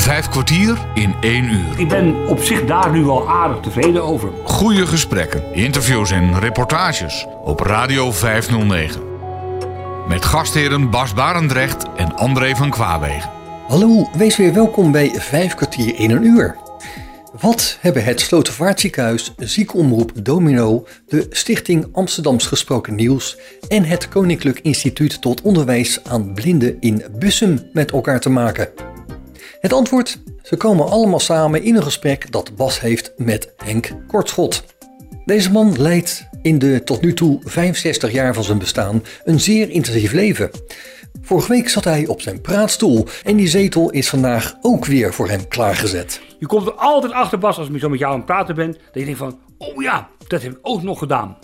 Vijf kwartier in één uur. Ik ben op zich daar nu wel aardig tevreden over. Goede gesprekken, interviews en reportages op Radio 509. Met gastheren Bas Barendrecht en André van Kwaabegen. Hallo, wees weer welkom bij Vijf kwartier in een uur. Wat hebben het Slotervaartziekenhuis, Ziekenomroep Domino, de Stichting Amsterdams Gesproken Nieuws en het Koninklijk Instituut tot Onderwijs aan Blinden in Bussum met elkaar te maken? Het antwoord? Ze komen allemaal samen in een gesprek dat Bas heeft met Henk Kortschot. Deze man leidt in de tot nu toe 65 jaar van zijn bestaan een zeer intensief leven. Vorige week zat hij op zijn praatstoel en die zetel is vandaag ook weer voor hem klaargezet. Je komt er altijd achter, Bas, als ik zo met jou aan het praten ben, dat je denkt van, oh ja, dat heb ik ook nog gedaan.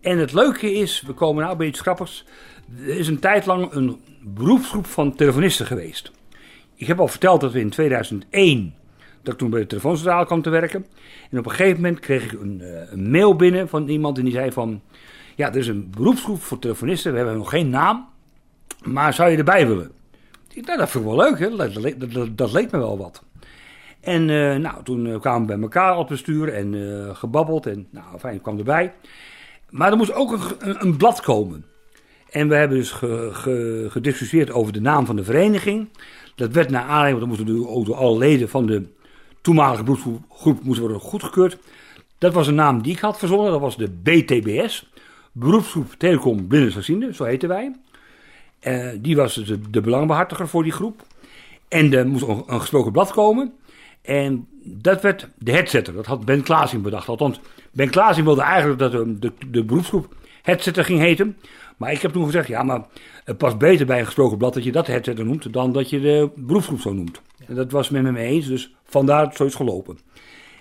En het leuke is, we komen nou bij iets grappigs. Er is een tijd lang een beroepsgroep van telefonisten geweest. Ik heb al verteld dat we in 2001, dat ik toen bij de telefooncentrale kwam te werken. En op een gegeven moment kreeg ik een, eh, een mail binnen van iemand en die zei van... Ja, er is een beroepsgroep voor telefonisten, we hebben nog geen naam. Maar zou je erbij willen? Nou, dat vind ik wel leuk, hè? Dat, dat, leek me wel wat. En uh, nou, toen uh, kwamen we bij elkaar op bestuur en gebabbeld. En nou, fijn, ik kwam erbij. Maar er moest ook een, een, blad komen. En we hebben dus ge, ge, gediscussieerd over de naam van de vereniging. Dat werd naar aanleiding, want dan moesten ook alle leden van de toenmalige beroepsgroep moesten worden goedgekeurd. Dat was een naam die ik had verzonnen, dat was de BTBS. Beroepsgroep Telecom Blinden zo heten wij. Uh, die was de, de belangbehartiger voor die groep. En er moest een, een gesproken blad komen. En dat werd de headsetter. Dat had Ben Klaasing bedacht. Althans, Ben Klaasing wilde eigenlijk dat de, de, de beroepsgroep headsetter ging heten. Maar ik heb toen gezegd, ja, maar het past beter bij een gesproken blad dat je dat headsetter noemt dan dat je de beroepsgroep zo noemt. En dat was men met me eens, dus vandaar zoiets gelopen.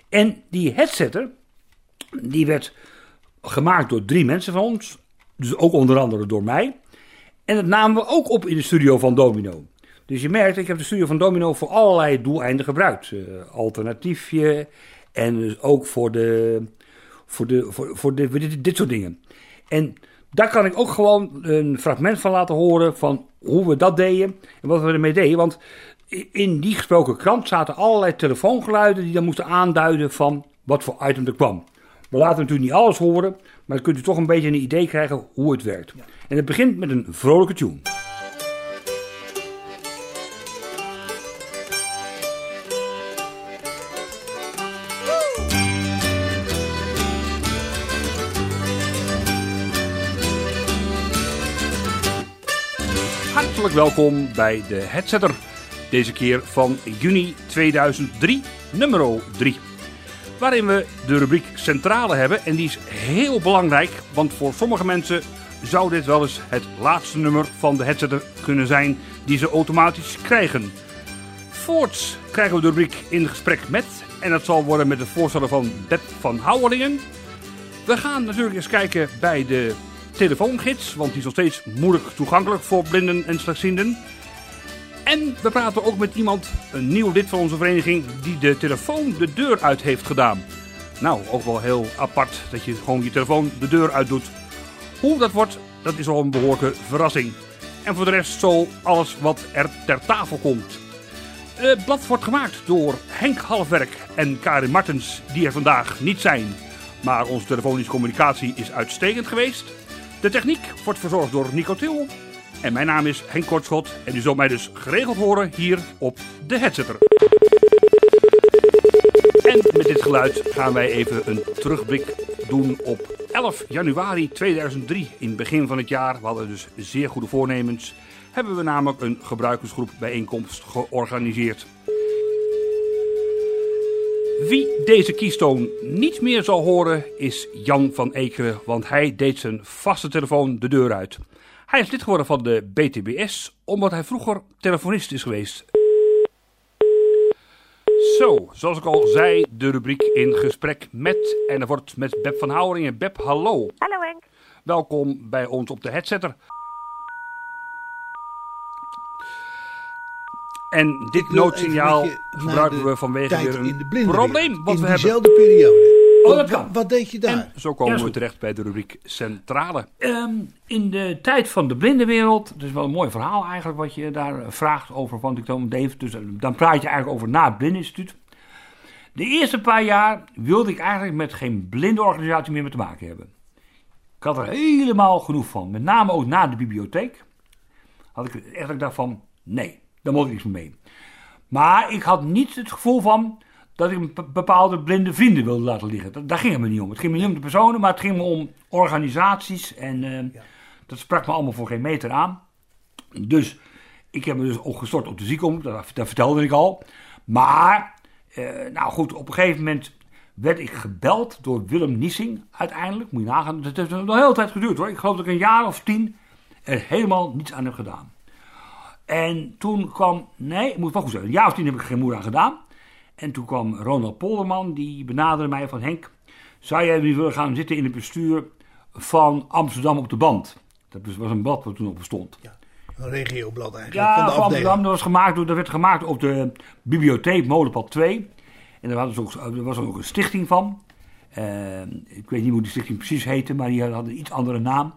En die headsetter, die werd gemaakt door drie mensen van ons. Dus ook onder andere door mij. En dat namen we ook op in de studio van Domino. Dus je merkt, ik heb de studio van Domino voor allerlei doeleinden gebruikt. Uh, alternatiefje en dus ook voor, de, voor, de, voor, voor, de, dit soort dingen. En daar kan ik ook gewoon een fragment van laten horen van hoe we dat deden en wat we ermee deden. Want in die gesproken krant zaten allerlei telefoongeluiden die dan moesten aanduiden van wat voor item er kwam. We laten natuurlijk niet alles horen, maar dan kunt u toch een beetje een idee krijgen hoe het werkt. En het begint met een vrolijke tune. Welkom bij de Headsetter. Deze keer van juni 2003, nummer 3. Waarin we de rubriek Centrale hebben. En die is heel belangrijk, want voor sommige mensen zou dit wel eens het laatste nummer van de Headsetter kunnen zijn die ze automatisch krijgen. Voorts krijgen we de rubriek in gesprek met. En dat zal worden met de voorsteller van Beb van Houwelingen. We gaan natuurlijk eens kijken bij de telefoongids, want die is nog steeds moeilijk toegankelijk voor blinden en slechtzienden. En we praten ook met iemand, een nieuw lid van onze vereniging, die de telefoon de deur uit heeft gedaan. Nou, ook wel heel apart dat je gewoon je telefoon de deur uit doet. Hoe dat wordt, dat is al een behoorlijke verrassing. En voor de rest zo alles wat er ter tafel komt. Het blad wordt gemaakt door Henk Halfwerk en Karin Martens, die er vandaag niet zijn. Maar onze telefonische communicatie is uitstekend geweest. De techniek wordt verzorgd door Nico Til. En mijn naam is Henk Kortschot en u zult mij dus geregeld horen hier op de Headsetter. En met dit geluid gaan wij even een terugblik doen op 11 januari 2003. In het begin van het jaar, we hadden dus zeer goede voornemens, hebben we namelijk een gebruikersgroep bijeenkomst georganiseerd. Wie deze kiestoon niet meer zal horen is Jan van Ekeren, want hij deed zijn vaste telefoon de deur uit. Hij is lid geworden van de BTBS omdat hij vroeger telefonist is geweest. Zo, zoals ik al zei, de rubriek in gesprek met. En er wordt met Beb van Houweringen. Beb, hallo. Hallo Henk. Welkom bij ons op de headsetter. En dit noodsignaal gebruiken we vanwege weer een probleem wat we hebben. dezelfde periode. Oh, dat kan. Wat deed je daar? En- Zo komen Ja, we terecht bij de rubriek Centrale. Ehm, in de tijd van de blindenwereld, het is wel een mooi verhaal eigenlijk wat je daar eh, vraagt over, want ik dan Dave, dus eh, dan praat je eigenlijk over na het Blindeninstituut. De eerste paar jaar wilde ik eigenlijk met geen blindenorganisatie meer mee te maken hebben. Ik had er helemaal genoeg van, met name ook na de bibliotheek. Had ik echt dat ik dacht van, nee, daar moet ik niks mee. Maar ik had niet het gevoel van dat ik bepaalde blinde vrienden wilde laten liggen. Daar ging het me niet om. Het ging me niet om de personen, maar het ging me om organisaties. En eh, dat sprak me allemaal voor geen meter aan. Dus ik heb me dus ook gestort op de ziekenomroep, dat, dat vertelde ik al. Maar, eh, nou goed, op een gegeven moment werd ik gebeld door Willem Nissing uiteindelijk. Moet je nagaan, dat heeft nog een hele tijd geduurd hoor. Ik geloof dat ik een jaar of tien er helemaal niets aan heb gedaan. En toen kwam, nee, ik moet wel goed zeggen, een jaar of tien heb ik geen moer aan gedaan. En toen kwam Ronald Polderman, die benaderde mij van Henk, zou jij niet willen gaan zitten in het bestuur van Amsterdam op de band? Dat was een blad wat toen op bestond. Een regioblad eigenlijk. Ja, van de van. Amsterdam. Dat, was gemaakt dat werd gemaakt op de bibliotheek Molenpad 2. En daar was ook, er was ook een stichting van. Eh, ik weet niet hoe die stichting precies heette, maar die had een iets andere naam.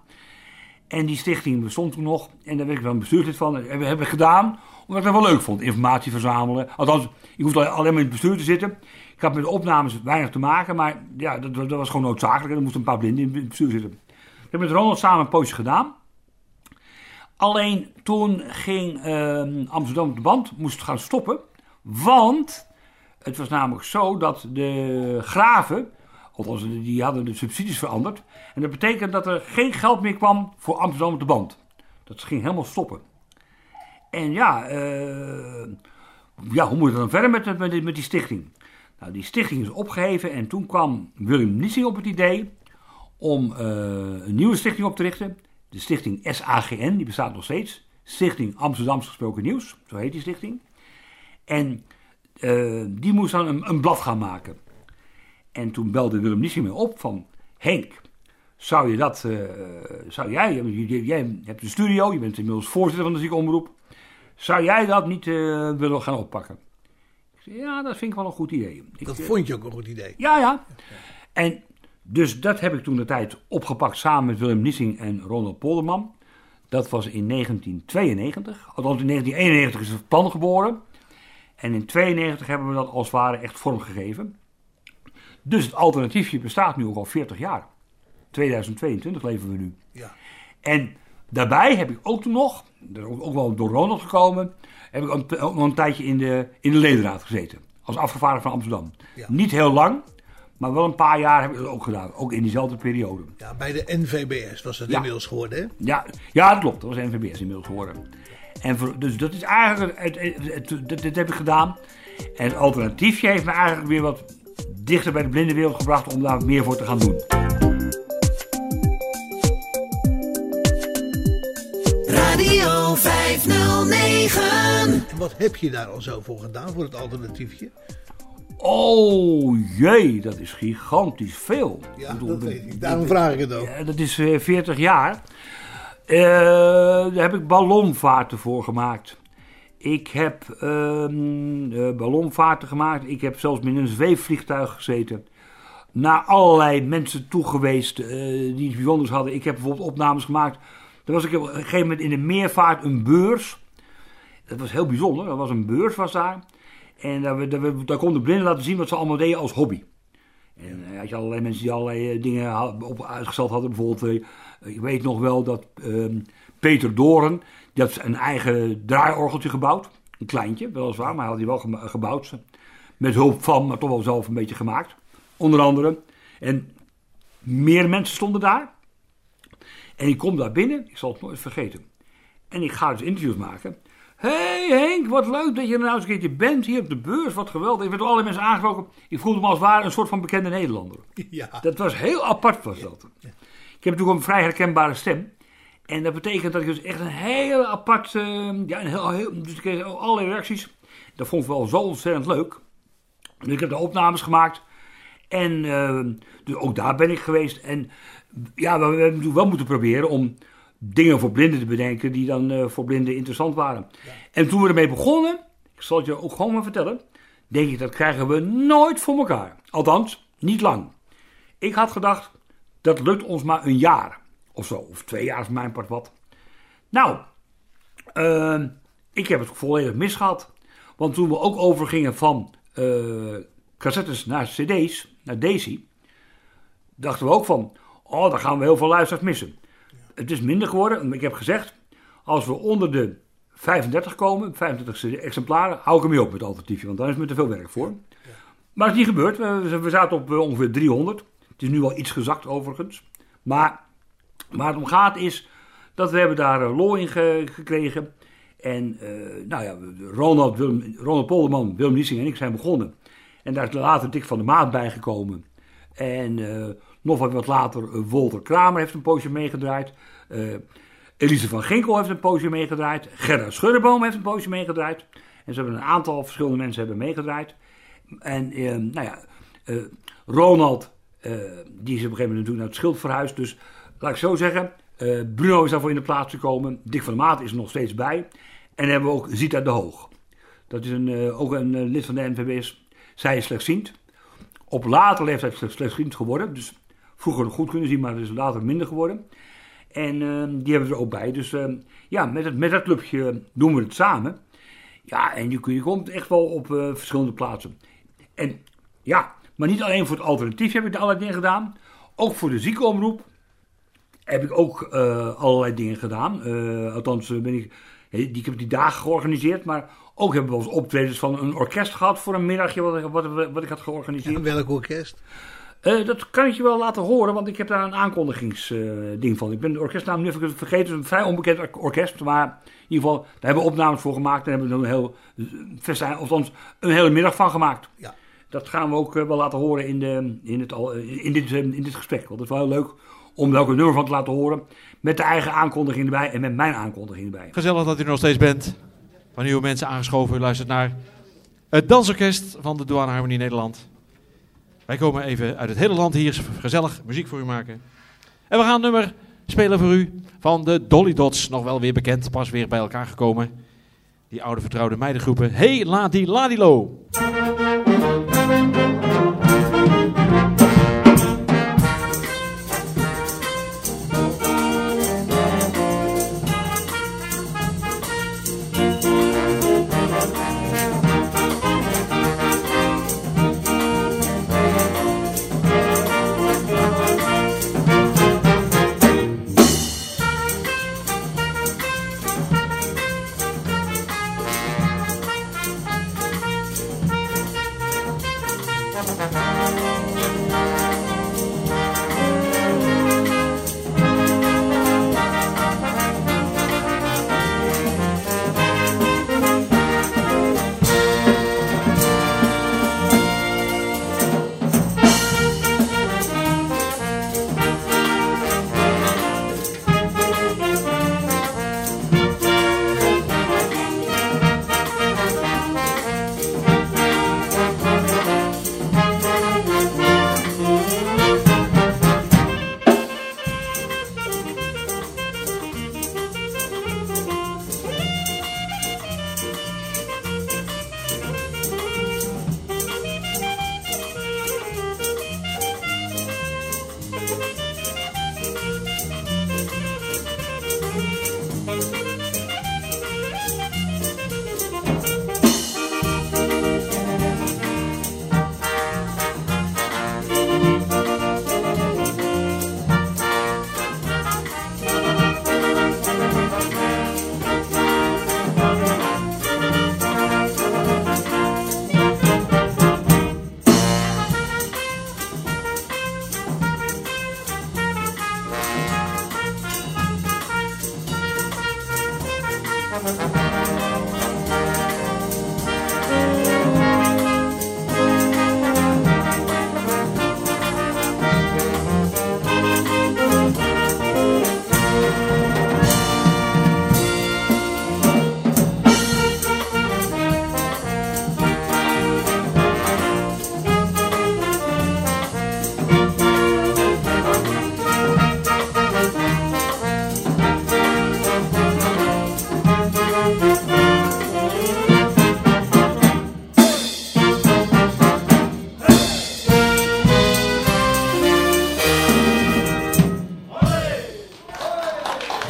En die stichting bestond toen nog. En daar werd ik dan bestuurslid van. Dat heb, heb ik gedaan, omdat ik dat wel leuk vond. Informatie verzamelen. Althans, ik hoefde alleen maar in het bestuur te zitten. Ik had met de opnames weinig te maken, maar ja, dat, dat was gewoon noodzakelijk. Er moesten een paar blinden in het bestuur zitten. Ik heb met Ronald samen een poosje gedaan. Alleen toen ging ehm, Amsterdam op de band, moest gaan stoppen. Want het was namelijk zo dat de graven, althans die hadden de subsidies veranderd. En dat betekent dat er geen geld meer kwam voor Amsterdam op de band. Dat ging helemaal stoppen. En ja, eh, ja hoe moet het dan verder met, met, die stichting? Nou, die stichting is opgeheven en toen kwam Willem Nissing op het idee om eh, een nieuwe stichting op te richten. De stichting SAGN, die bestaat nog steeds. Stichting Amsterdams Gesproken Nieuws, zo heet die stichting. En eh, die moest dan een, een blad gaan maken. En toen belde Willem Nissing me op van... Henk, zou je dat... eh, zou jij, jij, hebt een studio, je bent inmiddels voorzitter van de ziekenomroep. Zou jij dat niet eh, willen gaan oppakken? Ik zei, ja, dat vind ik wel een goed idee. Ik, Dat vond je ook een goed idee. ja, ja. En dus dat heb ik toen de tijd opgepakt samen met Willem Nissing en Ronald Polderman. Dat was in 1992. Althans, in 1991 is het plan geboren. En in 1992 hebben we dat als het ware echt vormgegeven. Dus het alternatiefje bestaat nu ook al 40 jaar. 2022 leven we nu. Ja. En daarbij heb ik ook toen nog, ook wel door Ronald gekomen, heb ik ook nog een tijdje in de, in de ledenraad gezeten. Als afgevaardigd van Amsterdam. Ja. Niet heel lang, maar wel een paar jaar heb ik dat ook gedaan. Ook in diezelfde periode. ja, bij de NVBS was dat Ja. inmiddels geworden, hè? Ja, ja dat klopt. Dat was NVBS inmiddels geworden. En voor, dus dat is eigenlijk, het, het, het- dit, dit heb ik gedaan. En het alternatiefje heeft me eigenlijk weer wat dichter bij de blindenwereld gebracht om daar meer voor te gaan doen. Radio 509. En wat heb je daar al zo voor gedaan, voor het alternatiefje? Oh jee, dat is gigantisch veel. Ja, Ik bedoel, dat weet ik. Daarom vraag ik het ook. Ja, dat is eh, 40 jaar. Eh, daar heb ik ballonvaarten voor gemaakt. Ik heb ehm, eh, ballonvaarten gemaakt. Ik heb zelfs met een zweefvliegtuig gezeten. Naar allerlei mensen toe geweest eh, die iets bijzonders hadden. Ik heb bijvoorbeeld opnames gemaakt. Er was ik op een gegeven moment in de meervaart een beurs. Dat was heel bijzonder. Er was een beurs was daar. En daar, daar, daar konden blinden laten zien wat ze allemaal deden als hobby. En eh, had je allerlei mensen die allerlei dingen ha- op uitgesteld hadden. Bijvoorbeeld, eh, ik weet nog wel dat ehm, Peter Doren, die had een eigen draaiorgeltje gebouwd. Een kleintje, weliswaar, maar hij had die wel gebouwd. Met hulp van, maar toch wel zelf een beetje gemaakt. Onder andere. En meer mensen stonden daar. En ik kom daar binnen, ik zal het nooit vergeten. En ik ga dus interviews maken. Hé hey Henk, wat leuk dat je er nou eens een keertje bent hier op de beurs. Wat geweldig. Ik werd door alle mensen aangesproken. Ik voelde me als het ware een soort van bekende Nederlander. Ja. Dat was heel apart was dat. Ik heb natuurlijk een vrij herkenbare stem. En dat betekent dat ik dus echt een hele apart... ja, een heel, heel, dus ik kreeg allerlei reacties. Dat vond ik wel zo ontzettend leuk. Dus ik heb de opnames gemaakt. En eh, dus ook daar ben ik geweest. En ja, we, we hebben natuurlijk wel moeten proberen om dingen voor blinden te bedenken die dan eh, voor blinden interessant waren. En toen we ermee begonnen, ik zal het je ook gewoon maar vertellen, denk ik dat krijgen we nooit voor elkaar. Althans, niet lang. Ik had gedacht, dat lukt ons maar een jaar of zo. Of twee jaar is mijn part wat. Nou, ehm, ik heb het volledig misgehad. Want toen we ook overgingen van eh, cassettes naar cd's, naar Daisy, dachten we ook van, oh, dan gaan we heel veel luisteraars missen. Het is minder geworden. Ik heb gezegd, als we onder de 35 komen, 35 exemplaren, hou ik ermee op met alternatiefje, want daar is me te veel werk voor. Maar het is niet gebeurd. We, we zaten op eh, ongeveer 300. Het is nu al iets gezakt overigens. Maar waar het om gaat is dat we hebben daar eh, lol in ge- gekregen. En eh, nou ja, Ronald, Willem, Ronald Polderman, Willem Niesing en ik zijn begonnen. En daar is later Dick van der Maat bijgekomen. En eh, nog wat, later Wolter Kramer heeft een poosje meegedraaid. Elise van Ginkel heeft een poosje meegedraaid. Gerda Schudderboom heeft een poosje meegedraaid. En ze hebben een aantal verschillende mensen hebben meegedraaid. En nou ja, Ronald, die is op een gegeven moment naar het schild verhuisd. Dus laat ik zo zeggen, eh, Bruno is daarvoor in de plaats gekomen. Dick van der Maat is er nog steeds bij. En dan hebben we ook Zita de Hoog. Dat is een, eh, ook een eh, lid van de NVB's. Zij is slechtziend. Op later leeftijd slecht- slechtziend geworden. Dus vroeger nog goed kunnen zien, maar is later minder geworden. En die hebben we er ook bij. Dus ja, met, het, met dat clubje doen we het samen. Ja, en je, je komt echt wel op verschillende plaatsen. En ja, maar niet alleen voor het alternatief heb ik allerlei dingen gedaan. Ook voor de ziekenomroep heb ik ook eh, allerlei dingen gedaan. Eh, althans, eh, ben ik, die, ik heb die dagen georganiseerd. Maar ook hebben we eens optredens van een orkest gehad voor een middagje wat, ik- wat, wat ik had georganiseerd. En welk orkest? Dat kan ik je wel laten horen, want ik heb daar een aankondigingsding van. Ik ben de orkestnaam nu even vergeten. Het is een vrij onbekend or- orkest, maar in ieder geval, daar hebben we opnames voor gemaakt. Daar hebben we een heel althans een hele middag van gemaakt. Ja. Dat gaan we ook wel laten horen in, de, in, het, in, dit, in dit gesprek. Want het is wel heel leuk om welke nummer van te laten horen. Met de eigen aankondiging erbij en met mijn aankondiging erbij. Gezellig dat u er nog steeds bent. Van nieuwe mensen aangeschoven. U luistert naar het dansorkest van de Douane Harmonie Nederland. Wij komen even uit het hele land hier gezellig muziek voor u maken. En we gaan een nummer spelen voor u van de Dolly Dots. Nog wel weer bekend, pas weer bij elkaar gekomen. Die oude vertrouwde meidengroepen. Hey Ladi Ladilo. Hey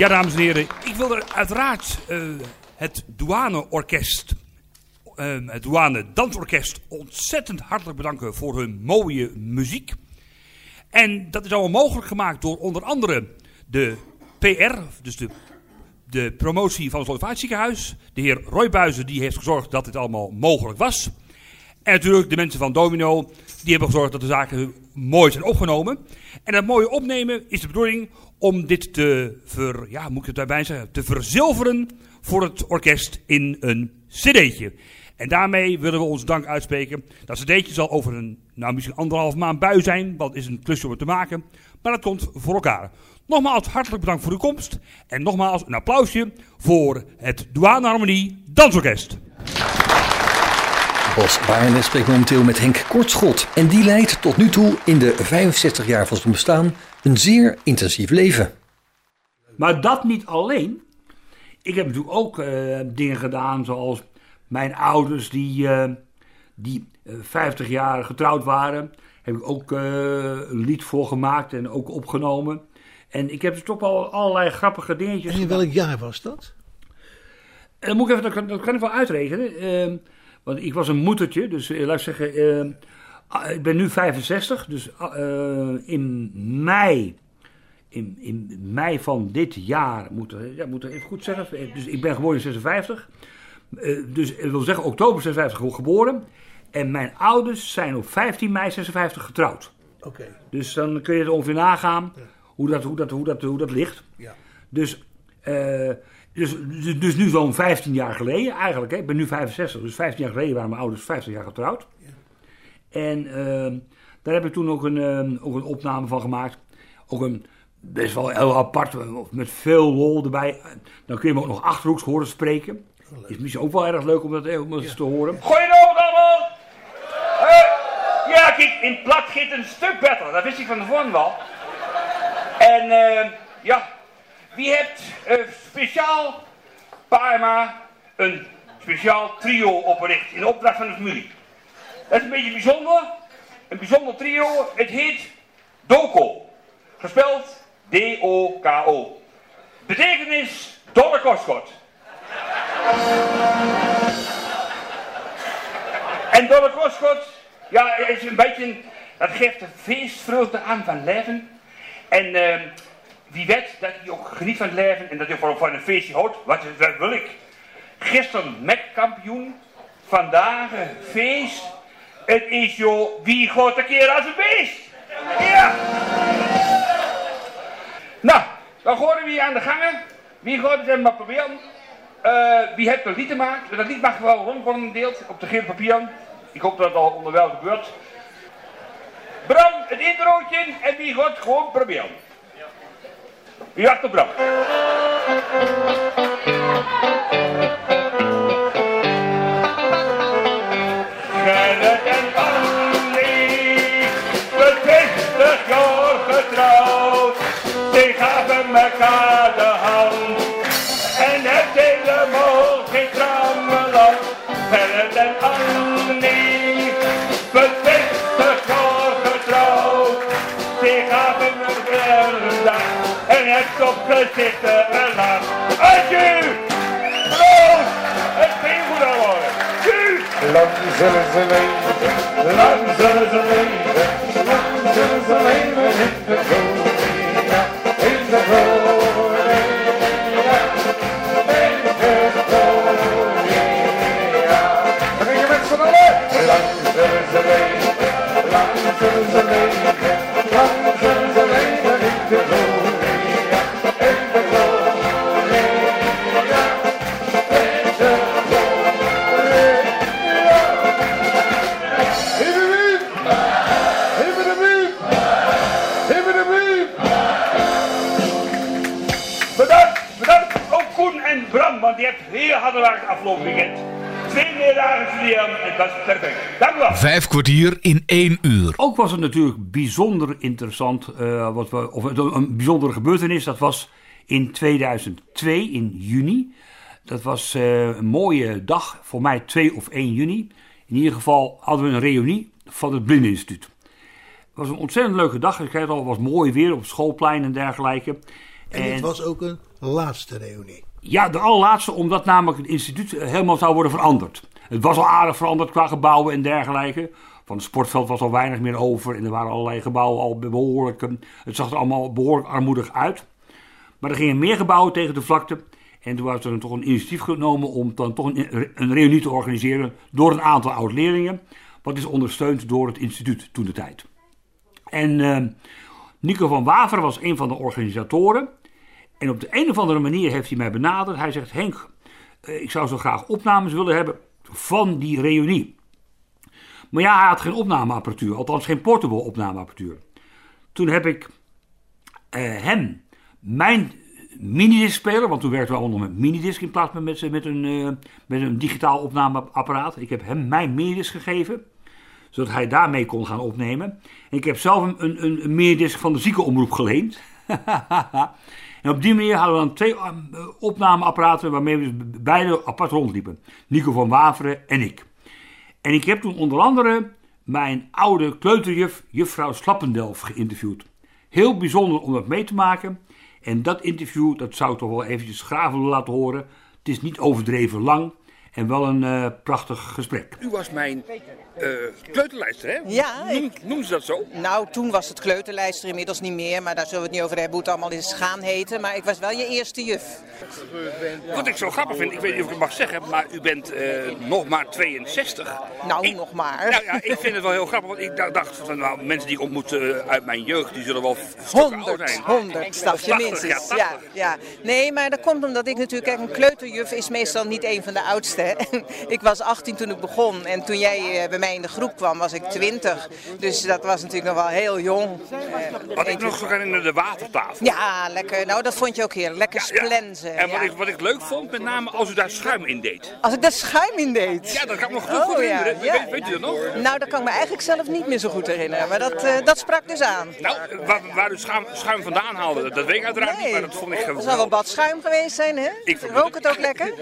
Ja, dames en heren, ik wil er uiteraard eh, het douaneorkest, eh, het douane dansorkest, ontzettend hartelijk bedanken voor hun mooie muziek. En dat is allemaal mogelijk gemaakt door onder andere de PR, dus de, de promotie van het Slovaat De heer Roy Buizen die heeft gezorgd dat dit allemaal mogelijk was. En natuurlijk de mensen van Domino, die hebben gezorgd dat de zaken mooi zijn opgenomen. En dat mooie opnemen is de bedoeling om dit te, ver, ja, moet ik het daarbij zeggen, te verzilveren voor het orkest in een cd'tje. En daarmee willen we ons dank uitspreken. Dat cd'tje zal over een, nou misschien anderhalf maand bui zijn, want is een klusje om het te maken. Maar dat komt voor elkaar. Nogmaals hartelijk bedankt voor uw komst. En nogmaals een applausje voor het Douane Harmonie Dansorkest. Bas Baarne spreekt momenteel met Henk Kortschot. En die leidt tot nu toe in de 65 jaar van zijn bestaan een zeer intensief leven. Maar dat niet alleen. Ik heb natuurlijk ook eh, dingen gedaan zoals mijn ouders die, eh, die eh, 50 jaar getrouwd waren. Heb ik ook eh, een lied voor gemaakt en ook opgenomen. En ik heb dus toch wel allerlei grappige dingetjes En in gedaan. welk jaar was dat? En dan moet ik even, dat, kan, dat kan ik wel uitrekenen. Ehm, want ik was een moedertje, dus eh, laat ik zeggen, ehm, ik ben nu 65, dus ah, eh, in mei, in, in mei van dit jaar, moet ja, moet er even goed zeggen, dus ik ben geboren in 56. Eh, dus ik wil zeggen oktober 56 ge- geboren. En mijn ouders zijn op 15 mei 56 getrouwd. Oké. Dus dan kun je het ongeveer nagaan hoe, dat, hoe, dat, hoe, dat, hoe dat ligt. Ja. Dus, eh, dus, dus, nu zo'n 15 jaar geleden eigenlijk. Hè. Ik ben nu 65, dus 15 jaar geleden waren mijn ouders 50 jaar getrouwd. En ehm, daar heb ik toen ook een, ehm, ook een opname van gemaakt. Ook een best wel heel apart, eh, met veel lol erbij. Dan kun je me ook nog achterhoeks horen spreken. Is misschien ook wel erg leuk om dat, eh, om dat eens te horen. Goedenavond allemaal! Eh, ja, kijk, in het plat gaat een stuk beter. Dat wist ik van tevoren wel. En eh, ja, wie hebt eh, speciaal Parma een speciaal trio opgericht in opdracht van de familie. Dat is een beetje bijzonder. Een bijzonder trio. Het heet Doko. Gespeld D-O-K-O. Betekenis Dolle Kostgod. En Dolle Kostgod, ja, het is een beetje, dat geeft een feestvreugde aan van leven. En eh, wie weet dat hij ook geniet van het leven en dat hij voor, van een feestje houdt. Wat, wil ik? Gisteren Mac-kampioen, vandaag een feest. Het is joh, wie gaat een keer als een beest? Ja! Nou, dan gaan we hier aan de gangen. Wie gaat het maar proberen? Eh, wie heeft een lied gemaakt? Dat lied mag wel rond worden gedeeld op de geel papier. Ik hoop dat het al onderwijl gebeurt. Bram, het introotje en wie gaat gewoon proberen. Wie wacht op Bram? Elkaar de hand. En het helemaal geen trammeland. Gerrit en Annie, twintig jaar getrouwd. Ze gaven een dag. En het op gezichten een lach. Adieu! Proost! Het ging goed aan worden. Lang zullen ze leven, lang zullen ze leven, lang zullen ze leven in de gloria, in de want die heeft heel hard gewerkt afgelopen weekend. Twee meer dagen studeren, het was perfect. Dank u wel. Vijf kwartier in één uur. Was het natuurlijk bijzonder interessant, eh, wat we, of een bijzondere gebeurtenis. Dat was in 2002, in juni. Dat was eh, een mooie dag, voor mij 2 of 1 juni. In ieder geval hadden we een reunie van het Blindeninstituut. Het was een ontzettend leuke dag. Ik zei het al, was mooi weer op het schoolplein en dergelijke. En En- het was ook een laatste reunie. Ja, de allerlaatste, omdat namelijk het instituut eh, helemaal zou worden veranderd. Het was al aardig veranderd qua gebouwen en dergelijke. Van het sportveld was al weinig meer over en er waren allerlei gebouwen al behoorlijk. eh, Het zag er allemaal behoorlijk armoedig uit. Maar er gingen meer gebouwen tegen de vlakte. En toen was er toch een initiatief genomen om dan toch een, een reunie te organiseren door een aantal oud-leerlingen. Wat is ondersteund door het instituut toen de tijd. En eh, Nico van Waver was een van de organisatoren. En op de een of andere manier heeft hij mij benaderd. Hij zegt: Henk, eh, ik zou zo graag opnames willen hebben van die reunie. Maar ja, hij had geen opnameapparatuur, althans geen portable opnameapparatuur. Toen heb ik eh, hem mijn minidisc-speler, want toen werkten we allemaal met minidisc in plaats van met, met, een, eh, met een digitaal opnameapparaat. Ik heb hem mijn minidisc gegeven, zodat hij daarmee kon gaan opnemen. En ik heb zelf een, een, een, een minidisc van de ziekenomroep geleend. En op die manier hadden we dan twee eh, opnameapparaten waarmee we dus beide apart rondliepen. Nico van Waveren en ik. En ik heb toen onder andere mijn oude kleuterjuf, juffrouw Slappendelf, geïnterviewd. Heel bijzonder om dat mee te maken. En dat interview, dat zou ik toch wel eventjes willen laten horen. Het is niet overdreven lang en wel een eh, prachtig gesprek. U was mijn eh kleuterlijster, hè? Ja, Noem, noemen ze dat zo? Nou, toen was het kleuterlijster, inmiddels niet meer. Maar daar zullen we het niet over hebben hoe het allemaal is gaan heten. Maar ik was wel je eerste juf. Wat ik zo grappig vind, ik weet niet of ik het mag zeggen, maar u bent eh, nog maar 62. Nou, Ik- nog maar. Nou ja, ik vind het wel heel grappig, want ik dacht van nou, mensen die ik ontmoet eh, uit mijn jeugd, die zullen wel stukken ouder 100, zijn. 100 stapje 80, minstens. ja, Ja, 80. ja. Nee, maar dat komt omdat ik natuurlijk, kijk, een kleuterjuf is meestal niet een van de oudste. ik was 18 toen ik begon en toen jij bij mij in de groep kwam was ik 20. Dus dat was natuurlijk nog wel heel jong. Eh, Wat ik nog zo herinner, de watertafel. Ja, lekker. Nou, dat vond je ook heerlijk. Lekker splenzen. En wat, ja. ik, wat ik leuk vond, met name als u daar schuim in deed. Als ik daar schuim in deed. Ja, dat kan ik me goed, Oh, goed ja, herinneren. Weet, weet u dat nog? Nou, dat kan ik me eigenlijk zelf niet meer zo goed herinneren. Maar dat, eh, dat sprak dus aan. Nou, waar, waar u schuim, schuim vandaan haalde, dat, dat weet ik uiteraard niet, maar dat vond ik Dat zal wel geweldig. bad schuim geweest zijn, hè? Ik Rook het ook lekker?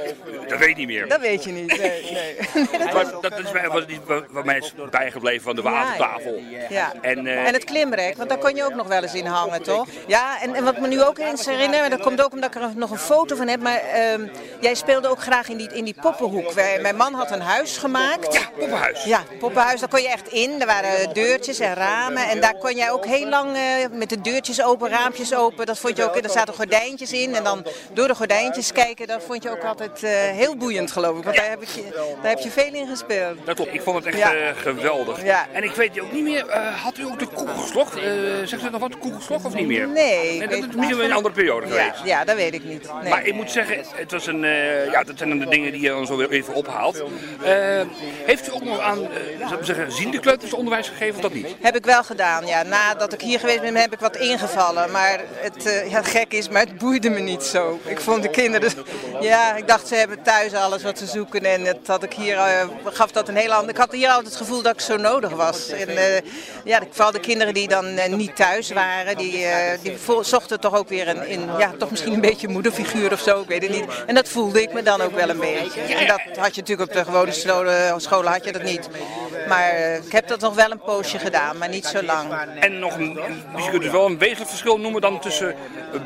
Dat weet ik niet meer. Dat weet je niet. Nee, nee. Maar dat is mij, wat, wat, mij is bijgebleven van de watertafel. Ja. En, eh, En het klimrek, want daar kon je ook nog wel eens in hangen, toch? Ja, en, en wat me nu ook eens herinner, en dat komt ook omdat ik er nog een foto van heb, maar ehm, jij speelde ook graag in die, in die poppenhoek. Wij- mijn man had een huis gemaakt. Ja, poppenhuis. Ja, poppenhuis, daar kon je echt in. Er waren deurtjes en ramen en daar kon jij ook heel lang eh, met de deurtjes open, raampjes open. Dat vond je ook, er zaten gordijntjes in en dan door de gordijntjes kijken, dat vond je ook altijd eh, heel boeiend geloof ik. Want daar heb, ik, je- daar heb je veel in gespeeld. Dat klopt, ik vond het echt Ja. eh, geweldig. Ja. En ik weet ook niet meer, eh, had u ook de koekelslok? Eh zegt u nog wat, koekelslok of niet meer? Nee, dat is misschien wel een andere periode Ja, geweest. ja, dat weet ik niet. Nee. Maar ik moet zeggen, het was een, ja, dat zijn dan de dingen die je dan zo weer even ophaalt. Heeft u ook nog aan, zeggen, ziende kleuters onderwijs gegeven of dat niet? Heb ik wel gedaan, ja. Nadat ik hier geweest ben, heb ik wat ingevallen. Maar het ja, gek is, maar het boeide me niet zo. Ik vond de kinderen, ja, ik dacht ze hebben thuis alles wat ze zoeken. En dat had ik hier, gaf dat een heel ander. Ik had hier altijd het gevoel dat ik zo nodig was. En eh, ja, vooral de kinderen die dan eh, niet thuis waren, die, eh, die zochten toch ook weer een, in, ja, toch misschien een beetje moederfiguur of zo, ik weet het niet. En dat voelde ik me dan ook wel een beetje. En dat had je natuurlijk op de gewone scholen, scholen had je dat niet. Maar ik heb dat nog wel een poosje gedaan, maar niet zo lang. En nog een, je kunt dus wel een wezenlijk verschil noemen dan tussen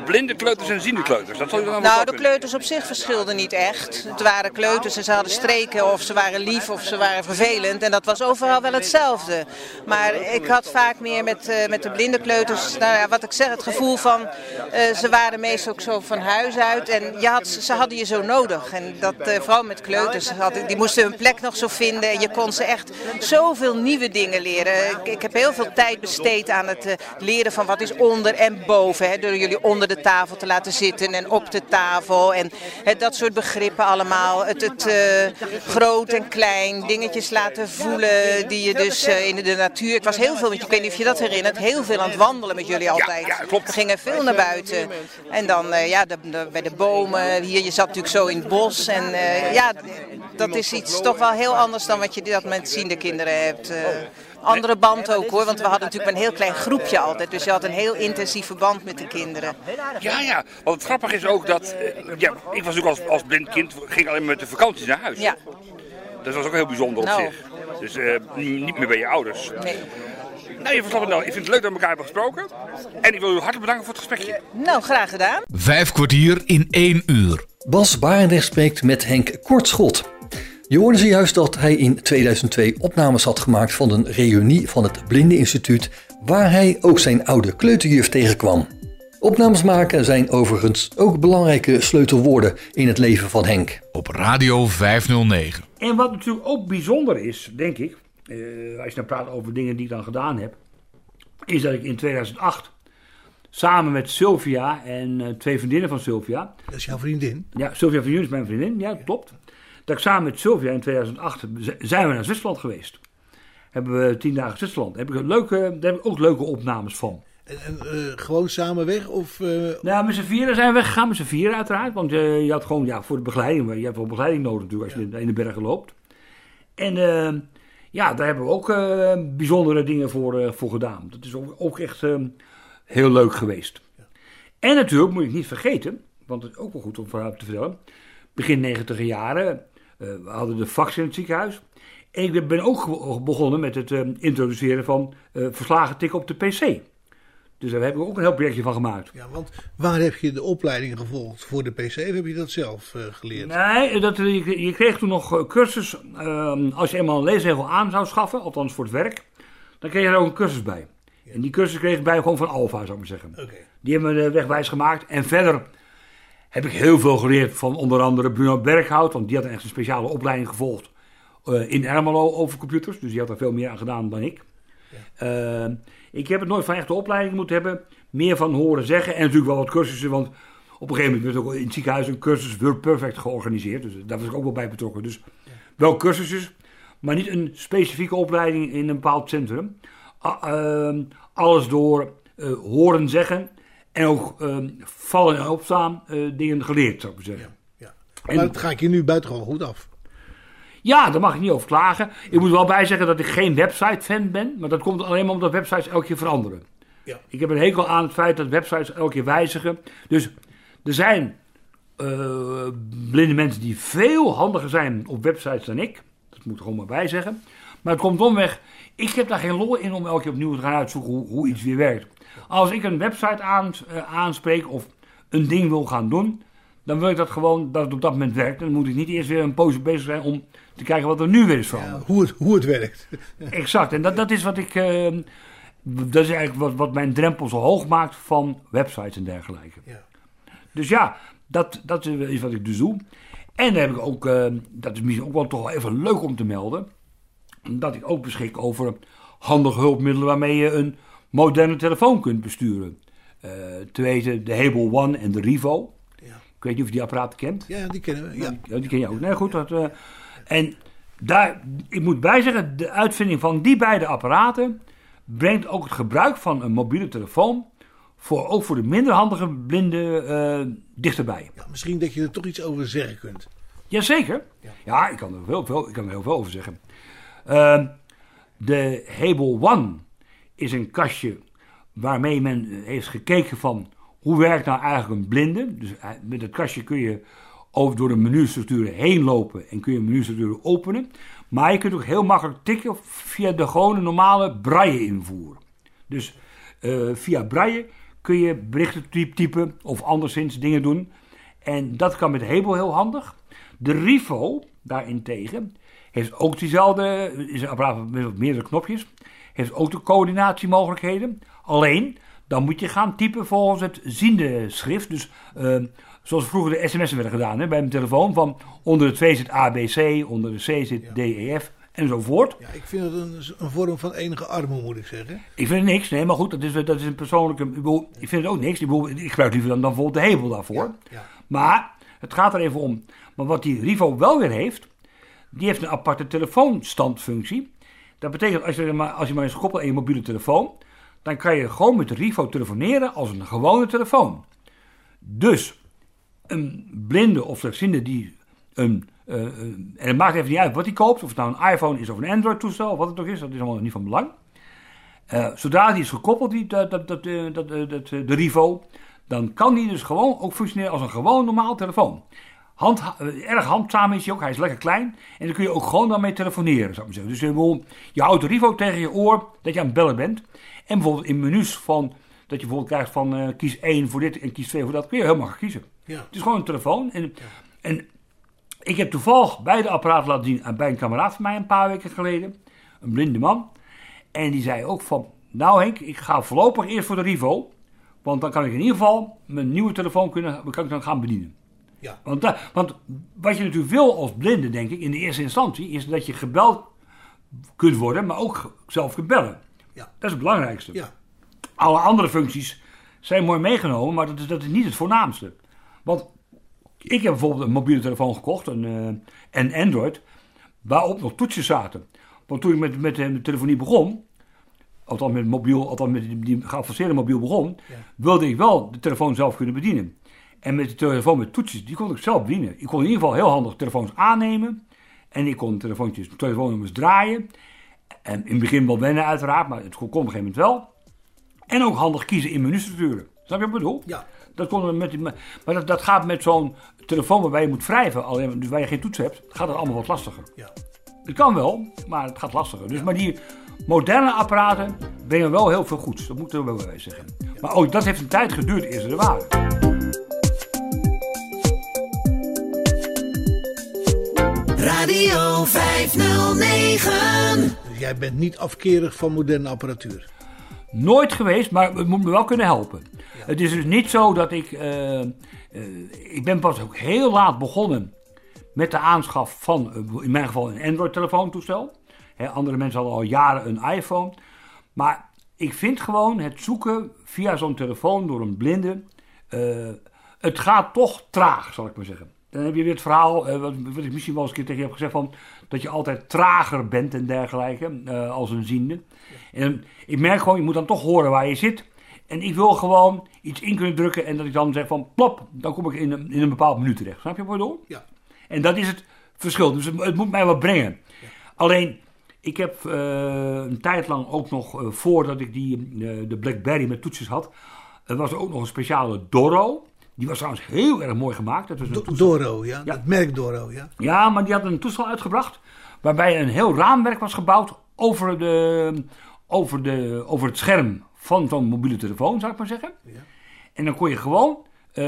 blinde kleuters en ziende kleuters. Dat zal je dan Nou, de kleuters op zich verschilden niet echt. Het waren kleuters en ze hadden streken of ze waren lief of ze waren vervelend. En dat was overal wel hetzelfde. Maar ik had vaak meer met, eh, met de blinde kleuters, nou ja, wat ik zeg, het gevoel van... eh, ze waren meestal ook zo van huis uit en je had, ze hadden je zo nodig. En dat, eh, vooral met kleuters, die moesten hun plek nog zo vinden. En je kon ze echt zoveel nieuwe dingen leren. Ik, ik heb heel veel tijd besteed aan het leren van wat is onder en boven. Hè, door jullie onder de tafel te laten zitten en op de tafel. En hè, dat soort begrippen allemaal. Het, het groot en klein, dingetjes laten voelen die je dus eh, in de natuur... Ik was heel veel, want ik weet niet of je dat herinnert, heel veel aan het wandelen met jullie altijd. ja, klopt. We gingen veel naar buiten. En dan eh, ja, de- de- bij de bomen. Hier, je zat natuurlijk zo in het bos. En eh, ja, dat is iets toch wel heel anders dan wat je dat met ziende kinderen hebt. andere band ook hoor, want we hadden natuurlijk een heel klein groepje altijd. Dus je had een heel intensieve band met de kinderen. Ja, ja. Want het grappige is ook dat, ja, ik was ook als, als blind kind, ging alleen met de vakanties naar huis. Ja, Dat was ook heel bijzonder op Nou. zich. Dus eh, niet meer bij je ouders. nee. Nou, je Verstappen, nou, ik vind het leuk dat we elkaar hebben gesproken. En ik wil u hartelijk bedanken voor het gesprekje. Nou, graag gedaan. Vijf kwartier in één uur. Bas Barendrecht spreekt met Henk Kortschot. Je hoorde zojuist dat hij in 2002 opnames had gemaakt van een reunie van het Blindeninstituut, waar hij ook zijn oude kleuterjuf tegenkwam. Opnames maken zijn overigens ook belangrijke sleutelwoorden in het leven van Henk. Op Radio 509. En wat natuurlijk ook bijzonder is, denk ik, eh, als je dan praat over dingen die ik dan gedaan heb, is dat ik in 2008 samen met Sylvia en eh, twee vriendinnen van Sylvia, Dat is jouw vriendin. ja, Sylvia van Juun is mijn vriendin, ja, klopt. Dat ik samen met Sylvia in 2008 z- zijn we naar Zwitserland geweest. Hebben we tien dagen Zwitserland. Heb ik leuke, daar heb ik ook leuke opnames van. En, en eh, gewoon samen weg? Of, eh, Nou, met z'n vieren zijn we weggegaan, met z'n vieren uiteraard. Want eh, je had gewoon, ja, voor de begeleiding, maar je hebt wel begeleiding nodig natuurlijk als je in de bergen loopt. En eh, ja, daar hebben we ook bijzondere dingen voor, voor gedaan. Dat is ook, ook echt eh, heel leuk geweest. En natuurlijk moet ik niet vergeten, want het is ook wel goed om vooruit te vertellen. Begin 90 jaren, we hadden de fax in het ziekenhuis. En ik ben ook begonnen met het eh, introduceren van verslagen tikken op de PC. Dus daar heb ik ook een heel projectje van gemaakt. ja, want waar heb je de opleiding gevolgd? Voor de PC of heb je dat zelf eh, geleerd? Nee, dat, je, je kreeg toen nog eh, cursus. ehm, als je eenmaal een leesregel aan zou schaffen, althans voor het werk, dan kreeg je er ook een cursus bij. En die cursus kreeg ik bij gewoon van Alfa, zou ik maar zeggen. Oké. Die hebben me de wegwijs gemaakt. En verder heb ik heel veel geleerd van onder andere Bruno Berghout, want die had echt een speciale opleiding gevolgd eh, in Ermelo over computers. Dus die had er veel meer aan gedaan dan ik. Eh, ik heb het nooit van echte opleiding moeten hebben. Meer van horen zeggen. En natuurlijk wel wat cursussen. Want op een gegeven moment werd ook in het ziekenhuis een cursus Word Perfect georganiseerd. Dus daar was ik ook wel bij betrokken. Dus wel cursussen, maar niet een specifieke opleiding in een bepaald centrum. Ehm, alles door eh, horen zeggen. En ook ehm, vallen en opstaan eh, dingen geleerd, zou ik zeggen. Ja. En- Maar dat ga ik je nu buitengewoon goed af. Ja, daar mag ik niet over klagen. Ik moet wel bij zeggen dat ik geen website-fan ben. Maar dat komt alleen maar omdat websites elke keer veranderen. Ja. Ik heb een hekel aan het feit dat websites elke keer wijzigen. Dus er zijn eh, blinde mensen die veel handiger zijn op websites dan ik. Dat moet ik er gewoon maar bij zeggen. Maar het komt omweg. Ik heb daar geen lol in om elke keer opnieuw te gaan uitzoeken hoe, hoe iets weer werkt. Als ik een website eh, aanspreek of een ding wil gaan doen, dan wil ik dat gewoon dat het op dat moment werkt. Dan moet ik niet eerst weer een poosje bezig zijn om te kijken wat er nu weer is veranderd. Hoe het, hoe het werkt. Exact. En dat, dat is wat ik. eh, dat is eigenlijk wat, wat mijn drempel zo hoog maakt van websites en dergelijke. Ja. Dus ja, dat, dat is wat ik dus doe. En dan heb ik ook, eh, dat is misschien ook wel toch wel even leuk om te melden, dat ik ook beschik over handige hulpmiddelen waarmee je een moderne telefoon kunt besturen. Eh te weten de Hable One en de Rivo. Ja. Ik weet niet of je die apparaten kent. Ja, die kennen we. Ja. Ja, die ken je ook. Nee, goed. Dat, eh, en daar, ik moet bijzeggen, de uitvinding van die beide apparaten brengt ook het gebruik van een mobiele telefoon, voor, ook voor de minder handige blinden, eh, dichterbij. Ja, misschien dat je er toch iets over zeggen kunt. Jazeker. Ja, ik kan er heel veel, ik kan er heel veel over zeggen. Ehm, de Hable One is een kastje waarmee men eh, heeft gekeken van hoe werkt nou eigenlijk een blinde. Dus eh, met het kastje kun je over door de menustructuren heen lopen en kun je menustructuren openen. Maar je kunt ook heel makkelijk tikken via de gewone normale braille invoer. Dus eh, via braille kun je berichten typ- typen of anderszins dingen doen. En dat kan met Hebel heel handig. De Rivo daarentegen heeft ook diezelfde, is een apparaat met meerdere knopjes, heeft ook de coördinatiemogelijkheden. Alleen, dan moet je gaan typen volgens het ziende schrift. Dus eh, zoals vroeger de sms'en werden gedaan hè, bij mijn telefoon. Van onder de 2 zit ABC, onder de C zit DEF enzovoort. Ja, ik vind het een, een vorm van enige armoede, moet ik zeggen. Ik vind het niks, nee, maar goed, dat is, dat is een persoonlijke. Ik, bedoel, ik vind het ook niks. Ik, bedoel, ik gebruik liever dan, dan bijvoorbeeld de hebel daarvoor. Ja. Maar het gaat er even om. Maar wat die Rivo wel weer heeft, die heeft een aparte telefoonstandfunctie. Dat betekent als je maar, als je maar eens koppelt aan je mobiele telefoon, dan kan je gewoon met de Rivo telefoneren als een gewone telefoon. Dus een blinde of slechtziende die een. eh, eh, en het maakt even niet uit wat hij koopt, of het nou een iPhone is of een Android-toestel, of wat het ook is, dat is allemaal niet van belang. Eh, zodra die is gekoppeld, die, dat, dat, dat, eh, dat, de Rivo, dan kan die dus gewoon ook functioneren als een gewoon normaal telefoon. hand, erg handzaam is hij ook. Hij is lekker klein. En dan kun je ook gewoon dan mee telefoneren, zou ik maar zeggen. Dus je houdt de Rivo tegen je oor dat je aan het bellen bent. En bijvoorbeeld in menus van, dat je bijvoorbeeld krijgt van eh, kies 1 voor dit en kies 2 voor dat, kun je heel makkelijk kiezen. Ja. Het is gewoon een telefoon. En, en ik heb toevallig beide apparaten laten zien aan bij een kameraad van mij een paar weken geleden. Een blinde man. En die zei ook van, nou Henk, ik ga voorlopig eerst voor de Rivo. Want dan kan ik in ieder geval mijn nieuwe telefoon kunnen, kan ik dan gaan bedienen. Ja. Want, want wat je natuurlijk wil als blinde, denk ik, in de eerste instantie, is dat je gebeld kunt worden, maar ook zelf kunt bellen. Ja. Dat is het belangrijkste. Ja. Alle andere functies zijn mooi meegenomen, maar dat is, dat is niet het voornaamste. Want ik heb bijvoorbeeld een mobiele telefoon gekocht, een, eh, en Android, waarop nog toetsen zaten. Want toen ik met, met de telefonie begon, althans met, mobiel, althans met die, geavanceerde mobiel begon, wilde ik wel de telefoon zelf kunnen bedienen. En met de telefoon met toetjes, die kon ik zelf bedienen. Ik kon in ieder geval heel handig telefoons aannemen. En ik kon telefoontjes, telefoonnummers draaien. En in het begin wel wennen uiteraard, maar het kon op een gegeven moment wel. En ook handig kiezen in menustructuren. Snap je wat ik bedoel? Ja. Dat kon met, die- maar dat, dat gaat met zo'n telefoon waarbij je moet wrijven, alleen, dus waar je geen toets hebt, gaat het allemaal wat lastiger. Ja. Het kan wel, maar het gaat lastiger. Dus, maar die moderne apparaten brengen wel heel veel goeds. Dat moet ik er wel bij zeggen. Maar ook dat heeft een tijd geduurd eer ze er waren. Radio 509. Dus jij bent niet afkerig van moderne apparatuur. Nooit geweest, maar het moet me wel kunnen helpen. Het is dus niet zo dat ik. eh, eh, ik ben pas ook heel laat begonnen met de aanschaf van, eh, in mijn geval, een Android-telefoontoestel. Andere mensen hadden al jaren een iPhone. Maar ik vind gewoon het zoeken via zo'n telefoon door een blinde. het gaat toch traag, zal ik maar zeggen. Dan heb je weer het verhaal, wat, wat ik misschien wel eens een keer tegen je heb gezegd, van, dat je altijd trager bent en dergelijke, als een ziende. En ik merk gewoon, je moet dan toch horen waar je zit. En ik wil gewoon iets in kunnen drukken en dat ik dan zeg van plop, dan kom ik in een, in een bepaald menu terecht. Snap je wat ik bedoel? Ja. En dat is het verschil. Dus het, het moet mij wat brengen. Alleen, ik heb eh, een tijd lang ook nog, eh, voordat ik die, eh, de Blackberry met toetsjes had, er was er ook nog een speciale Doro. Die was trouwens heel erg mooi gemaakt. Dat was een Do- toestel- Doro, ja. Ja. Het merk Doro, ja. ja, maar die had een toestel uitgebracht. Waarbij een heel raamwerk was gebouwd over, de, over, de, over het scherm van zo'n mobiele telefoon, zou ik maar zeggen. En dan kon je gewoon eh,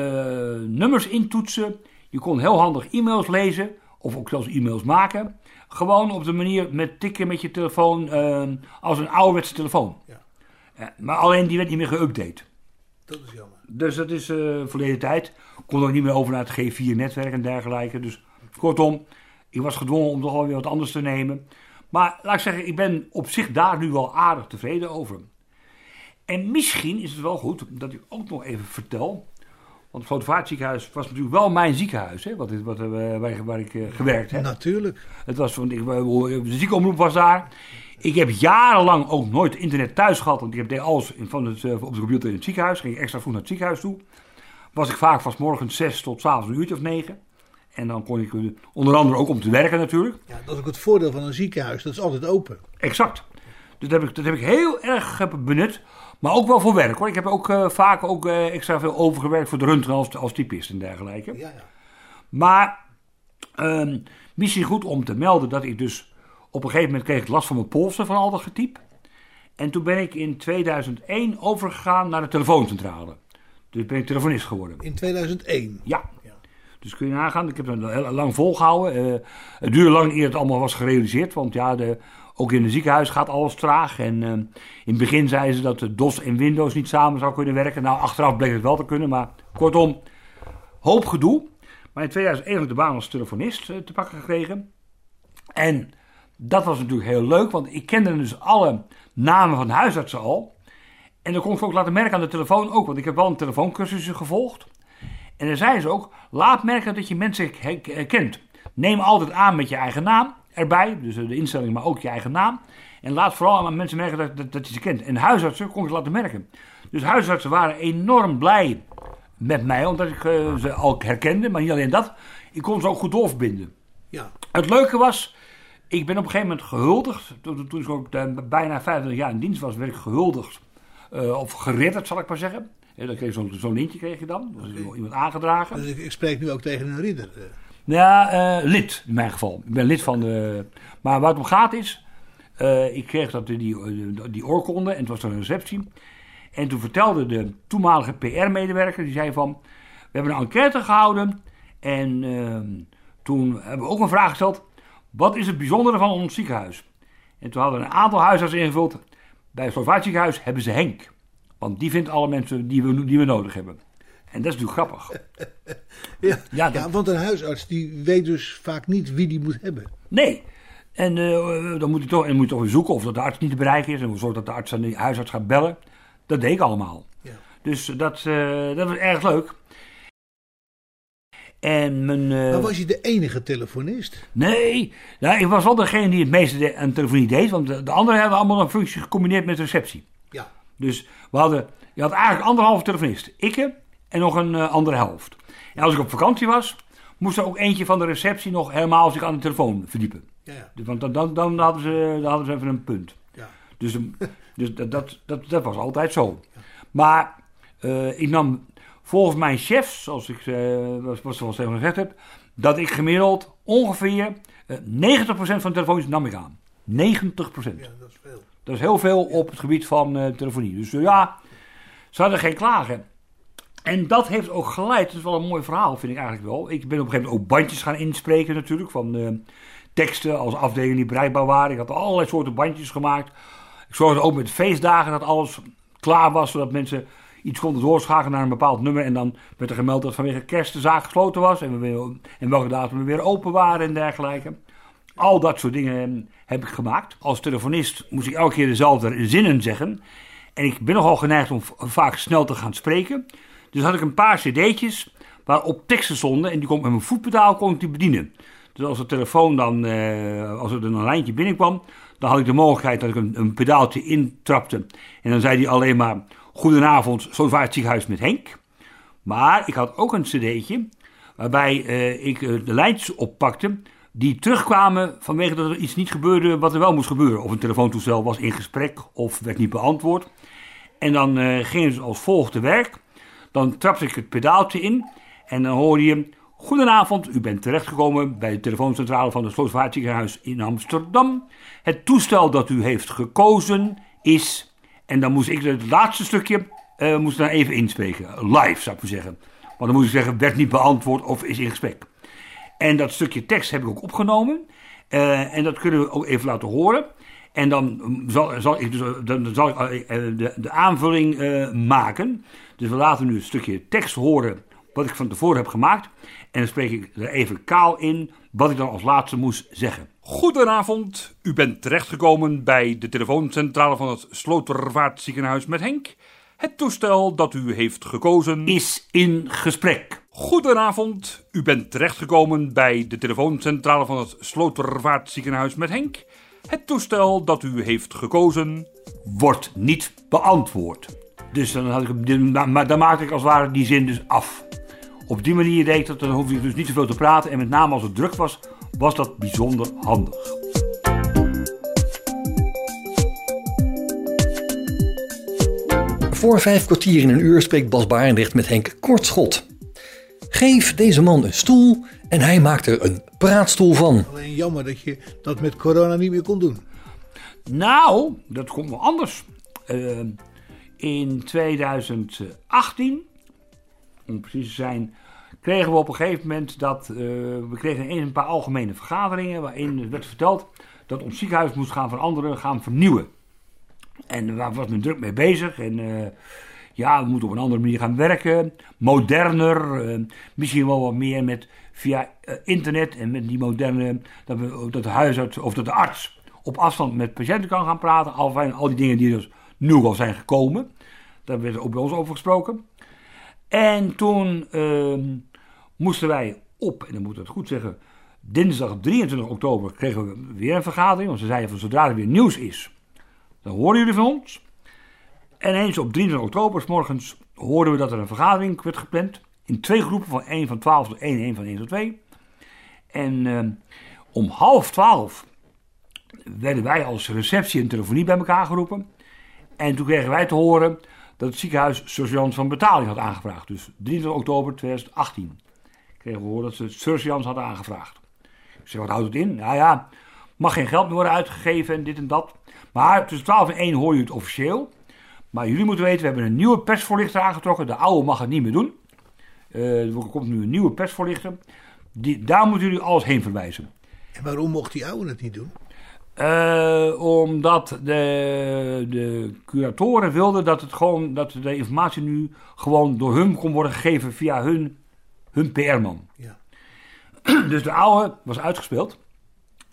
nummers intoetsen. Je kon heel handig e-mails lezen. Of ook zelfs e-mails maken. Gewoon op de manier met tikken met je telefoon. eh, als een ouderwetse telefoon. Ja. Eh, maar alleen die werd niet meer geüpdate. Dat is jammer. Dus dat is verleden tijd. Kon ook niet meer over naar het G4-netwerk en dergelijke. Dus kortom, ik was gedwongen om toch wel weer wat anders te nemen. Maar laat ik zeggen, ik ben op zich daar nu wel aardig tevreden over. En misschien is het wel goed dat ik ook nog even vertel. Want het Grootvaartziekenhuis was natuurlijk wel mijn ziekenhuis, hè, wat, wat, eh, waar, waar ik eh, gewerkt heb. Natuurlijk. Het was, want ik, de ziekenomroep was daar. Ik heb jarenlang ook nooit internet thuis gehad. Want ik heb deed alles van het, eh, op de computer in het ziekenhuis. Ging ik extra vroeg naar het ziekenhuis toe. Was ik vaak van morgens zes tot 's avonds een uurtje of negen. En dan kon ik onder andere ook om te werken natuurlijk. Ja, dat is ook het voordeel van een ziekenhuis. Dat is altijd open. Exact. Dus dat heb ik, dat heb ik heel erg eh, benut. Maar ook wel voor werk hoor. Ik heb ook eh, vaak ook eh, extra veel overgewerkt voor de röntgen als, als typist en dergelijke. Ja, ja. Maar ehm, misschien goed om te melden dat ik dus op een gegeven moment kreeg ik last van mijn polsen van al dat getyp. En toen ben ik in 2001 overgegaan naar de telefooncentrale. Dus ben ik telefonist geworden. In 2001. Ja. Dus kun je nagaan, ik heb het heel lang volgehouden. Eh, het duurde lang eer het allemaal was gerealiseerd. Want ja, de, ook in het ziekenhuis gaat alles traag. En eh, in het begin zeiden ze dat de DOS en Windows niet samen zou kunnen werken. Nou, achteraf bleek het wel te kunnen. Maar kortom, hoop gedoe. Maar in 2001 heb ik de baan als telefonist eh, te pakken gekregen. En dat was natuurlijk heel leuk, want ik kende dus alle namen van huisartsen al. En dat kon ik ook laten merken aan de telefoon ook, want ik heb wel een telefooncursus gevolgd. En dan zeiden ze ook, laat merken dat je mensen he- herkent. Neem altijd aan met je eigen naam erbij, dus de instelling, maar ook je eigen naam. En laat vooral aan mensen merken dat, dat, dat je ze kent. En huisartsen kon ik laten merken. Dus huisartsen waren enorm blij met mij, omdat ik eh, ze al herkende. Maar niet alleen dat, ik kon ze ook goed doorverbinden. Ja. Het leuke was, ik ben op een gegeven moment gehuldigd. Toen, toen ik ook eh, bijna 25 jaar in dienst was, werd ik gehuldigd. eh, of geridderd, zal ik maar zeggen. Dan kreeg zo'n zo'n lintje kreeg je dan. Dat is iemand aangedragen. Dus ik, ik spreek nu ook tegen een ridder. eh. Ja, eh, lid in mijn geval. Ik ben lid van de. Maar waar het om gaat is. eh, ik kreeg dat, die, die, die oorkonde en het was een receptie. En toen vertelde de toenmalige PR-medewerker, die zei van... We hebben een enquête gehouden en ehm, toen hebben we ook een vraag gesteld... Wat is het bijzondere van ons ziekenhuis? En toen hadden we een aantal huisartsen ingevuld. Bij het Slovaat ziekenhuis hebben ze Henk. Want die vindt alle mensen die we, die we nodig hebben. En dat is natuurlijk grappig. Ja, Ja, ja, want een huisarts die weet dus vaak niet wie die moet hebben. Nee. En eh, dan moet je toch, en moet je toch weer zoeken of dat de arts niet te bereiken is. En zorg dat de arts aan de huisarts gaat bellen. Dat deed ik allemaal. Ja. Dus dat, eh, dat was erg leuk. En mijn... eh, Maar was je de enige telefonist? Nee, nou, ik was wel degene die het meeste de- aan telefonie deed. Want de, de anderen hadden allemaal een functie gecombineerd met receptie. Ja. Dus we hadden, je had eigenlijk anderhalve telefonist. Ik en nog een eh, andere helft. En als ik op vakantie was, moest er ook eentje van de receptie nog helemaal zich aan de telefoon verdiepen. Ja, ja. Want dan, dan, dan, hadden ze, dan hadden ze even een punt. Ja. Dus, dus dat, dat, dat, dat was altijd zo. Maar eh, ik nam volgens mijn chef, zoals ik eh, was, zoals gezegd heb, dat ik gemiddeld ongeveer eh 90% van de telefoontjes nam ik aan. 90%. Ja, dat is veel. Dat is heel veel op het gebied van eh, telefonie. Dus eh, ja, ze hadden geen klagen. En dat heeft ook geleid, dat is wel een mooi verhaal, vind ik eigenlijk wel. Ik ben op een gegeven moment ook bandjes gaan inspreken natuurlijk, van eh, teksten als afdelingen die bereikbaar waren. Ik had allerlei soorten bandjes gemaakt. Ik zorgde ook met feestdagen dat alles klaar was, zodat mensen iets konden doorschakelen naar een bepaald nummer. En dan werd er gemeld dat vanwege kerst de zaak gesloten was en, we weer, en welke datum we weer open waren en dergelijke. Al dat soort dingen heb ik gemaakt. Als telefonist moest ik elke keer dezelfde zinnen zeggen. En ik ben nogal geneigd om vaak snel te gaan spreken. Dus had ik een paar cd'tjes waarop teksten stonden. En die kon met mijn voetpedaal kon ik die bedienen. Dus als de telefoon dan, eh, als er een lijntje binnenkwam, dan had ik de mogelijkheid dat ik een, een pedaaltje intrapte. En dan zei hij alleen maar, goedenavond, zo vaart het ziekenhuis met Henk. Maar ik had ook een cd'tje waarbij eh, ik eh, de lijntjes oppakte die terugkwamen vanwege dat er iets niet gebeurde wat er wel moest gebeuren. Of een telefoontoestel was in gesprek of werd niet beantwoord. En dan eh, gingen ze als volgt te werk. Dan trapte ik het pedaaltje in en dan hoorde je... Goedenavond, u bent terechtgekomen bij de telefooncentrale van het Slootvaartziekenhuis in Amsterdam. Het toestel dat u heeft gekozen is... En dan moest ik het laatste stukje eh moest dan even inspreken. Live, zou ik maar zeggen. Want dan moest ik zeggen, werd niet beantwoord of is in gesprek. En dat stukje tekst heb ik ook opgenomen. Eh, en dat kunnen we ook even laten horen. En dan mm, zal, zal ik, dus, eh, dan dan zal ik eh, de, de aanvulling eh, maken. Dus we laten nu een stukje tekst horen wat ik van tevoren heb gemaakt. En dan spreek ik er even kaal in wat ik dan als laatste moest zeggen. Goedenavond, u bent terechtgekomen bij de telefooncentrale van het Slotervaartziekenhuis met Henk. Het toestel dat u heeft gekozen is in gesprek. Goedenavond, u bent terechtgekomen bij de telefooncentrale van het Slotervaartziekenhuis met Henk. Het toestel dat u heeft gekozen wordt niet beantwoord. Dus dan, had ik, hem- dan ma- dan maakte ik als het ware die zin dus af. Op die manier deed ik dat, dan hoefde ik dus niet zoveel te praten. En met name als het druk was, was dat bijzonder handig. Voor vijf kwartier in een uur spreekt Bas Barendrecht met Henk Kortschot. Geef deze man een stoel en hij maakt er een praatstoel van. Alleen jammer dat je dat met corona niet meer kon doen. Nou, dat komt wel anders. Eh, in 2018, om precies te zijn, kregen we op een gegeven moment dat eh, we kregen ineens een paar algemene vergaderingen waarin werd verteld dat ons ziekenhuis moest gaan veranderen, gaan vernieuwen. En daar was men druk mee bezig. En eh, ja, we moeten op een andere manier gaan werken. Moderner. eh, misschien wel wat meer met via eh, internet en met die moderne. Dat, we, dat de huisarts of dat de arts op afstand met patiënten kan gaan praten. Al, al die dingen die dus nu al zijn gekomen. Daar werd ook bij ons over gesproken. En toen ehm, moesten wij op, en dan moet ik het goed zeggen, dinsdag 23 oktober kregen we weer een vergadering. Want ze zeiden van zodra er weer nieuws is, dan horen jullie van ons. En eens op 23 oktober, 's morgens, hoorden we dat er een vergadering werd gepland. In twee groepen, van 1 van 12 tot 1 en 1 van 1 tot 2. En om half 12 werden wij als receptie en telefonie bij elkaar geroepen. En toen kregen wij te horen dat het ziekenhuis surgeons van betaling had aangevraagd. Dus 23 oktober 2018 kregen we horen dat ze surgeons hadden aangevraagd. Ik zeg, wat houdt het in? Nou ja, mag geen geld meer worden uitgegeven en dit en dat. Maar tussen 12 en 1 hoor je het officieel. Maar jullie moeten weten, we hebben een nieuwe persvoorlichter aangetrokken. De oude mag het niet meer doen. Eh, er komt nu een nieuwe persvoorlichter. Die, daar moeten jullie alles heen verwijzen. En waarom mocht die oude het niet doen? Eh, omdat de, de curatoren wilden dat, het gewoon, dat de informatie nu gewoon door hun kon worden gegeven via hun, hun PR-man. Ja. Dus de oude was uitgespeeld.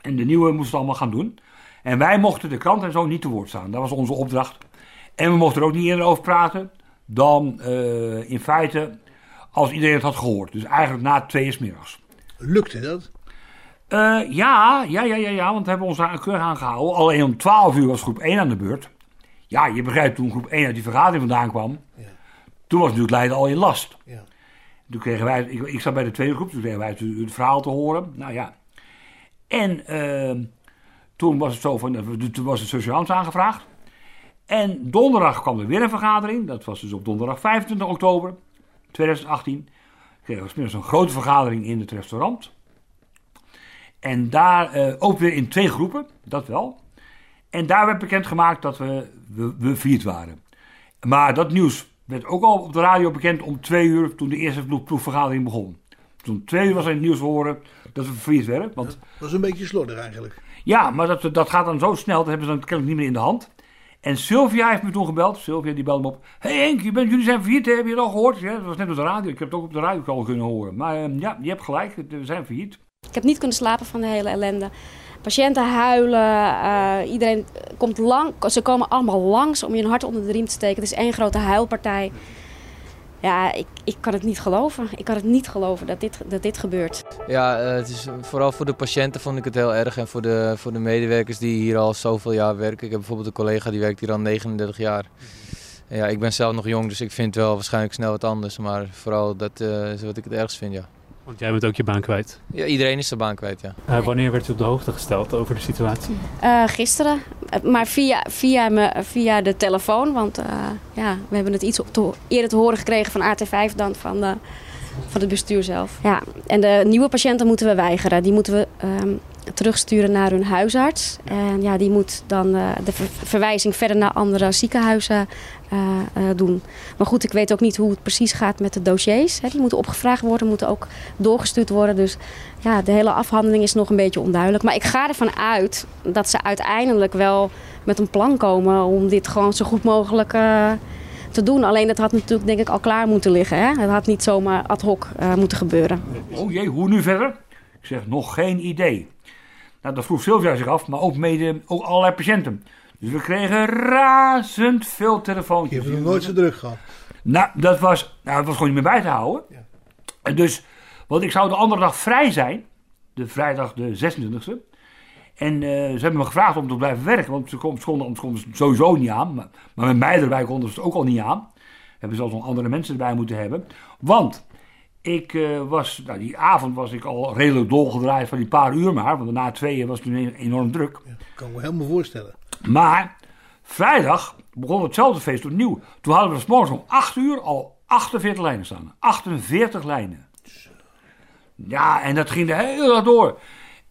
En de nieuwe moest het allemaal gaan doen. En wij mochten de krant en zo niet te woord staan. Dat was onze opdracht. En we mochten er ook niet eerder over praten dan eh, in feite als iedereen het had gehoord. Dus eigenlijk na twee uur middags. Lukte dat? Eh, ja, ja, ja, ja, ja, want we hebben ons daar keurig aan gehouden. Alleen om 12 uur was groep 1 aan de beurt. Ja, je begrijpt toen groep 1 uit die vergadering vandaan kwam. Toen was natuurlijk Leiden al in last. Ja. Toen kregen wij, ik, ik zat bij de tweede groep, toen kregen wij het, het verhaal te horen. Nou ja. En ehm, toen was het zo van, eh, toen was het surgeons aangevraagd. En donderdag kwam er weer een vergadering. Dat was dus op donderdag 25 oktober 2018. Kregen we 's middags een grote vergadering in het restaurant. En daar eh, ook weer in twee groepen, dat wel. En daar werd bekendgemaakt dat we, we, we vierd waren. Maar dat nieuws werd ook al op de radio bekend om twee uur toen de eerste proef- proefvergadering begon. Toen twee uur was er in het nieuws horen dat we vierd werden. Want Dat was een beetje slordig eigenlijk. ja, maar dat, dat gaat dan zo snel, dat hebben ze dan kennelijk niet meer in de hand. En Sylvia heeft me toen gebeld. Sylvia die belde me op. Hey Henk, je bent, jullie zijn failliet, heb je het al gehoord? Ja, dat was net op de radio. Ik heb het ook op de radio al kunnen horen. Maar eh, ja, je hebt gelijk, we zijn failliet. Ik heb niet kunnen slapen van de hele ellende. Patiënten huilen, eh, iedereen komt lang, ze komen allemaal langs om je een hart onder de riem te steken. Het is één grote huilpartij. Ja, ik, ik kan het niet geloven. Ik kan het niet geloven dat dit, dat dit gebeurt. Ja, eh, het is, vooral voor de patiënten vond ik het heel erg. En voor de, voor de medewerkers die hier al zoveel jaar werken. Ik heb bijvoorbeeld een collega die werkt hier al 39 jaar. Ja, ik ben zelf nog jong, dus ik vind wel waarschijnlijk snel wat anders. Maar vooral dat eh, is wat ik het ergst vind, ja. Want jij bent ook je baan kwijt. ja iedereen is zijn baan kwijt, ja. Eh, wanneer werd u op de hoogte gesteld over de situatie? Eh, gisteren, Eh, maar via, via, me, via de telefoon. Want eh, ja, we hebben het iets op te, eerder te horen gekregen van AT5 dan van, de, van het bestuur zelf. Ja, en de nieuwe patiënten moeten we weigeren. Die moeten we ehm, terugsturen naar hun huisarts. En ja, die moet dan eh, de ver- verwijzing verder naar andere ziekenhuizen doen. Maar goed, ik weet ook niet hoe het precies gaat met de dossiers. Hè. Die moeten opgevraagd worden, moeten ook doorgestuurd worden. Dus ja, de hele afhandeling is nog een beetje onduidelijk. Maar ik ga ervan uit dat ze uiteindelijk wel met een plan komen om dit gewoon zo goed mogelijk eh, te doen. Alleen dat had natuurlijk denk ik al klaar moeten liggen. Hè? Het had niet zomaar ad hoc eh, moeten gebeuren. Oh jee, hoe nu verder? Ik zeg, nog geen idee. Nou, dat vroeg Sylvia zich af, maar ook, mede, ook allerlei patiënten. Dus we kregen razend veel telefoontjes. Je hebt nog nooit zo druk gehad. Nou, dat was, nou, dat was gewoon niet meer bij te houden. En dus, want ik zou de andere dag vrij zijn, de vrijdag de 26e. En eh, ze hebben me gevraagd om te blijven werken, want ze konden, ze konden, ze sowieso niet aan. Maar, maar met mij erbij konden ze het ook al niet aan. Hebben zelfs nog andere mensen erbij moeten hebben. Want ik eh, was, nou, die avond was ik al redelijk dolgedraaid van die paar uur maar. Want na tweeën was het enorm druk. kan ik me helemaal voorstellen. Maar vrijdag begon hetzelfde feest opnieuw. Toen hadden we morgens om 8 uur al 48 lijnen staan. 48 lijnen. Ja, en dat ging de hele dag door.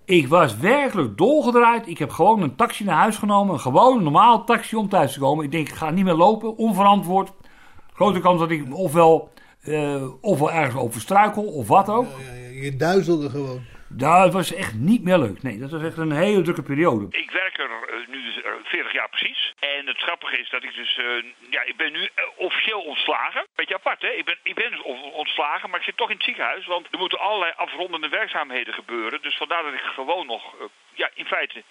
Ik was werkelijk dolgedraaid. Ik heb gewoon een taxi naar huis genomen. Een gewoon normaal taxi om thuis te komen. Ik denk, ik ga niet meer lopen. Onverantwoord. Grote kans dat ik ofwel, eh, ofwel ergens over struikel of wat ook. Je duizelde gewoon. Dat was echt niet meer leuk. Nee, dat was echt een hele drukke periode. Ik werk er eh, nu dus, eh, 40 jaar precies. En het grappige is dat ik dus, eh, ja, ik ben nu officieel ontslagen. Beetje apart, hè? Ik ben, ik ben dus on- ontslagen, maar ik zit toch in het ziekenhuis. Want er moeten allerlei afrondende werkzaamheden gebeuren. Dus vandaar dat ik gewoon nog, ja, in feite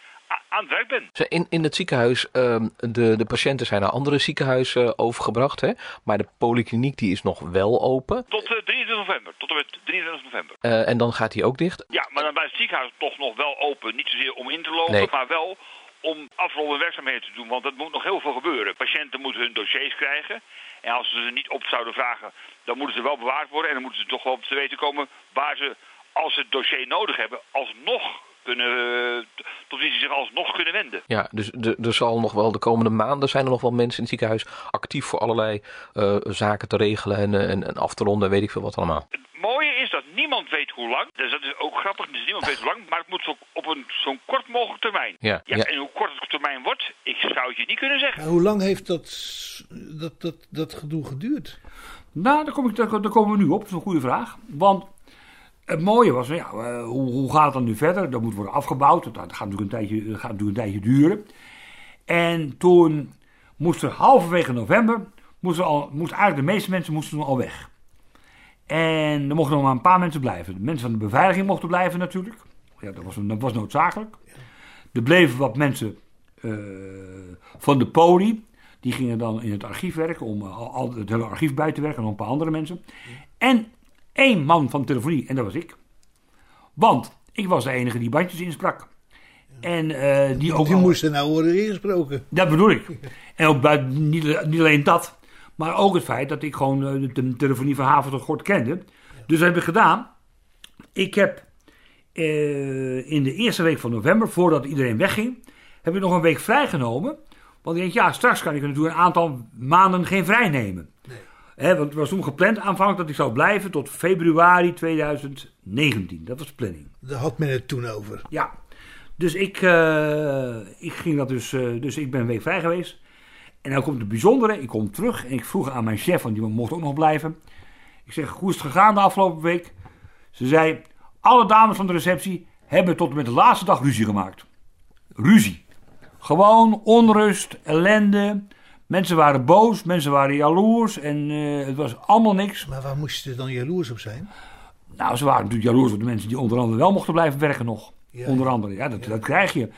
aan het werk ben. Ze- In, in het ziekenhuis, ehm, de, de patiënten zijn naar andere ziekenhuizen overgebracht. Hè? Maar de polykliniek die is nog wel open. Tot 23 november. Tot en met 23 november. Eh, en dan gaat die ook dicht. Ja, maar dan blijft het ziekenhuis toch nog wel open. Niet zozeer om in te lopen, Nee. maar wel om afrondende werkzaamheden te doen. Want er moet nog heel veel gebeuren. Patiënten moeten hun dossiers krijgen. En als ze ze niet op zouden vragen, dan moeten ze wel bewaard worden. En dan moeten ze toch wel te weten komen waar ze, als ze het dossier nodig hebben, alsnog kunnen, eh, tot wie ze zich alsnog kunnen wenden. Ja, dus de- er zal nog wel de komende maanden zijn er nog wel mensen in het ziekenhuis actief voor allerlei eh, zaken te regelen en, eh, en, en af te ronden en weet ik veel wat allemaal. Het mooie is dat niemand weet hoe lang. Dus dat is ook grappig, dus niemand weet hoe lang. Maar het moet zo op een zo'n kort mogelijk termijn. Ja, ja, ja. En hoe kort het termijn wordt, ik zou het je niet kunnen zeggen. Hoe lang heeft dat, dat, dat, dat gedoe geduurd? Nou, daar, kom ik, daar, daar komen we nu op. Dat is een goede vraag. Want het mooie was, ja, eh, hoe, hoe gaat het dan nu verder? Dat moet worden afgebouwd. Dat, gaat natuurlijk een tijdje, gaat een tijdje duren. En toen moest er halverwege november, moesten al, moesten eigenlijk de meeste mensen moesten al weg. En er mochten nog maar een paar mensen blijven. De mensen van de beveiliging mochten blijven natuurlijk. Ja, dat was, dat was noodzakelijk. Er bleven wat mensen eh, van de poli. Die gingen dan in het archief werken om eh, al het hele archief bij te werken. En nog een paar andere mensen. En één man van telefonie, en dat was ik. Want ik was de enige die bandjes insprak. En eh, die ook Die al- moesten nou worden ingesproken. dat bedoel ik. En ook bij, niet, niet alleen dat, maar ook het feit dat ik gewoon eh, de telefonie van haven tot gort kende. Dus dat heb ik gedaan. Ik heb eh, in de eerste week van november, voordat iedereen wegging, heb ik nog een week vrijgenomen. Want ik denk, ja, straks kan ik natuurlijk een aantal maanden geen vrij nemen. Want het was toen gepland aanvankelijk dat ik zou blijven tot februari 2019. Dat was de planning. Daar had men het toen over. Ja, dus ik, eh, ik ging dat dus, eh, dus ik ben een week vrij geweest. En dan komt het bijzondere, ik kom terug en ik vroeg aan mijn chef, want die mocht ook nog blijven. Ik zeg, hoe is het gegaan de afgelopen week? Ze zei, alle dames van de receptie hebben tot en met de laatste dag ruzie gemaakt. Ruzie. Gewoon onrust, ellende. Mensen waren boos, mensen waren jaloers en eh, het was allemaal niks. Maar waar moesten ze dan jaloers op zijn? Nou, ze waren natuurlijk jaloers op de mensen die onder andere wel mochten blijven werken nog. Ja, onder andere, ja, dat, dat krijg je.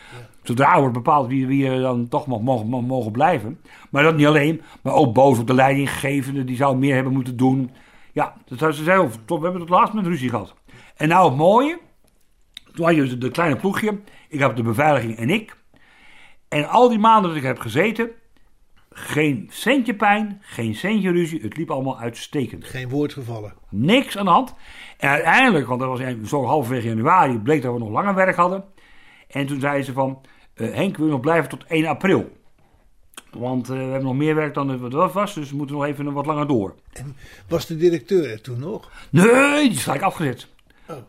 Zodra wordt bepaald wie, wie er dan toch mag, mogen, mo- mogen blijven. Maar dat niet alleen, maar ook boos op de leidinggevende. Die zou meer hebben moeten doen. Ja, dat ze zeggen. Tot, we hebben tot laatst met ruzie gehad. En nou het mooie. Toen had je dus de kleine ploegje. Ik heb de beveiliging en ik. En al die maanden dat ik heb gezeten. Geen centje pijn, geen centje ruzie. Het liep allemaal uitstekend. Geen woord gevallen. Niks aan de hand. En uiteindelijk, want dat was zo halverwege januari, bleek dat we nog langer werk hadden. En toen zei ze van, eh, Henk, wil je nog blijven tot 1 april? Want eh, we hebben nog meer werk dan het wat was, dus we moeten nog even wat langer door. Was de directeur er toen nog? Nee, die is gelijk afgezet.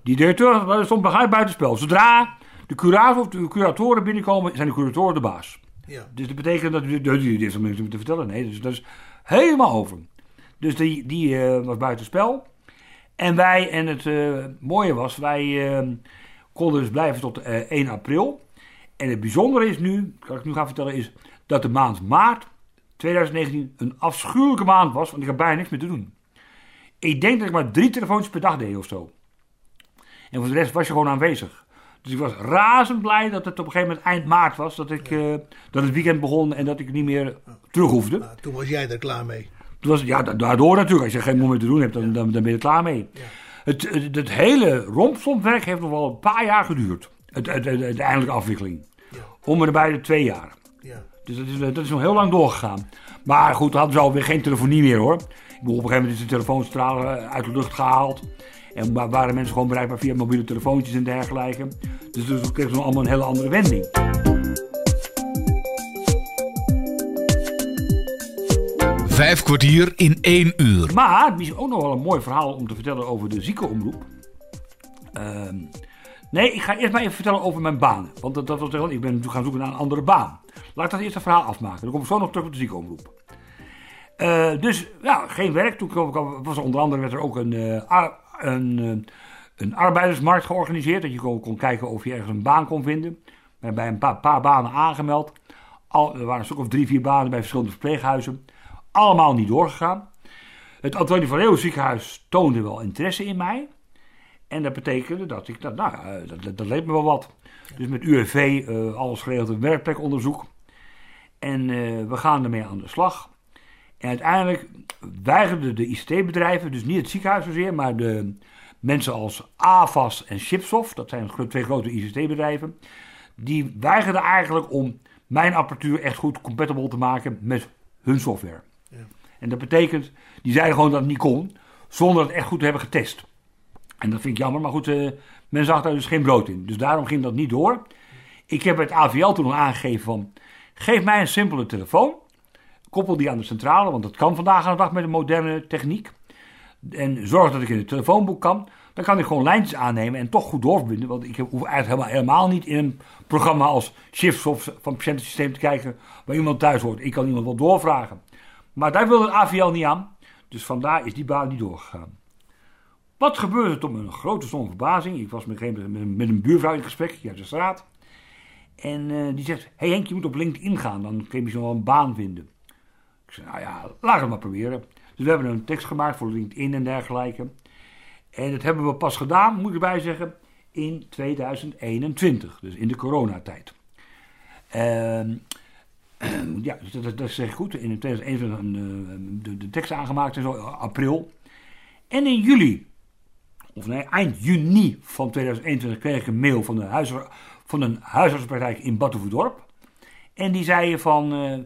Die directeur stond begrijp buitenspel. Zodra de curator of de curatoren binnenkomen, zijn de curatoren de baas. Ja. Dus dat betekent dat die is meer te vertellen. Nee, dus dat is helemaal over. Dus die, die eh, was buitenspel. En wij, en het eh, mooie was, wij eh, konden dus blijven tot eh, 1 april. En het bijzondere is nu, kan ik nu gaan vertellen, is dat de maand maart 2019 een afschuwelijke maand was, want ik had bijna niks meer te doen. Ik denk dat ik maar drie telefoontjes per dag deed of zo. En voor de rest was je gewoon aanwezig. Dus ik was razend blij dat het op een gegeven moment eind maart was. Dat, ik, eh, dat het weekend begon en dat ik niet meer terug hoefde. Toen was jij er klaar mee. Toen was, ja, da- daardoor natuurlijk. Als je geen moment te doen hebt, dan, dan, dan ben je er klaar mee. Het, het, het hele rompsompwerk heeft nog wel een paar jaar geduurd. Het, het, het- de eindelijke afwikkeling. Om en nabij de twee jaar. Dus dat is, dat is nog heel lang doorgegaan. Maar goed, hadden ze alweer geen telefonie meer hoor. Ik bedoel, op een gegeven moment is de telefoonstraal uit de lucht gehaald. En wa- waren mensen gewoon bereikbaar via mobiele telefoontjes en dergelijke. Dus, dus toen kreeg ze allemaal een hele andere wending. Vijf kwartier in één uur. Maar misschien ook nog wel een mooi verhaal om te vertellen over de ziekenomroep. Ehm, nee, ik ga eerst maar even vertellen over mijn baan. Want dat, dat was ik ben gaan zoeken naar een andere baan. Laat ik dat eerst een verhaal afmaken. Dan kom ik zo nog terug op de ziekenomroep. Eh, dus ja, geen werk. Toen kwam, was er onder andere werd er ook een, eh, een, eh, een arbeidersmarkt georganiseerd. Dat je kon, kon kijken of je ergens een baan kon vinden. Ik bij een paar, paar banen aangemeld. Al, er waren een stuk of drie, vier banen bij verschillende verpleeghuizen. Allemaal niet doorgegaan. Het Antonie van Leeuwen ziekenhuis toonde wel interesse in mij. En dat betekende dat ik, dat, nou, dat, dat, dat leek me wel wat. Dus met UWV, eh, alles geregeld, een werkplekonderzoek. En eh, we gaan ermee aan de slag. En uiteindelijk weigerden de ICT-bedrijven, dus niet het ziekenhuis zozeer, maar de mensen als AVAS en Chipsoft, dat zijn twee grote ICT-bedrijven, die weigerden eigenlijk om mijn apparatuur echt goed compatible te maken met hun software. En dat betekent, die zeiden gewoon dat het niet kon, zonder het echt goed te hebben getest. En dat vind ik jammer, maar goed, eh, men zag daar dus geen brood in. Dus daarom ging dat niet door. Ik heb het AVL toen nog aangegeven van, geef mij een simpele telefoon. Koppel die aan de centrale, want dat kan vandaag aan de dag met een moderne techniek. En zorg dat ik in het telefoonboek kan. Dan kan ik gewoon lijntjes aannemen en toch goed doorverbinden. Want ik hoef eigenlijk helemaal, helemaal niet in een programma als Shiftsoft van het patiëntensysteem te kijken waar iemand thuis hoort. Ik kan iemand wel doorvragen. Maar daar wilde het AVL niet aan. Dus vandaar is die baan niet doorgegaan. Wat gebeurde er tot mijn grote som verbazing? Ik was met, een- met, een- buurvrouw in gesprek uit de straat. En eh, die zegt, hey Henk, je moet op LinkedIn gaan, dan kun je zo wel een baan vinden. Ik zei, nou ja, laat het maar proberen. Dus we hebben een tekst gemaakt voor LinkedIn en dergelijke. En dat hebben we pas gedaan, moet ik erbij zeggen, in 2021, dus in de coronatijd. Ehm, ja, dus dat, dat, dat zeg ik goed. In 2021 een, eh, de, de tekst aangemaakt en zo, april. En in juli, of nee, eind juni van 2021 kreeg ik een mail van, de van een huisartsenpraktijk in Batuverdorp. En die zeiden van, eh,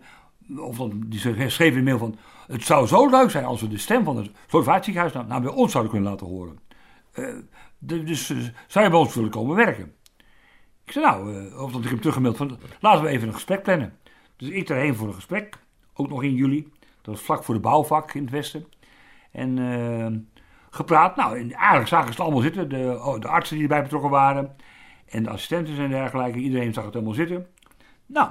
of die schreef in een mail van, het zou zo leuk zijn als we de stem van het Slovaatsziekenhuis nou, nou bij ons zouden kunnen laten horen. Eh, de- dus eh, zou je bij ons willen komen werken? Ik zei nou, eh, of dat ik hem teruggemaild van, laten we even een gesprek plannen. Dus ik erheen voor een gesprek, ook nog in juli. Dat was vlak voor de bouwvak in het westen. En eh, gepraat. Nou, en eigenlijk zagen ze het allemaal zitten. De, oh, de artsen die erbij betrokken waren. En de assistenten en dergelijke. Iedereen zag het helemaal zitten. Nou,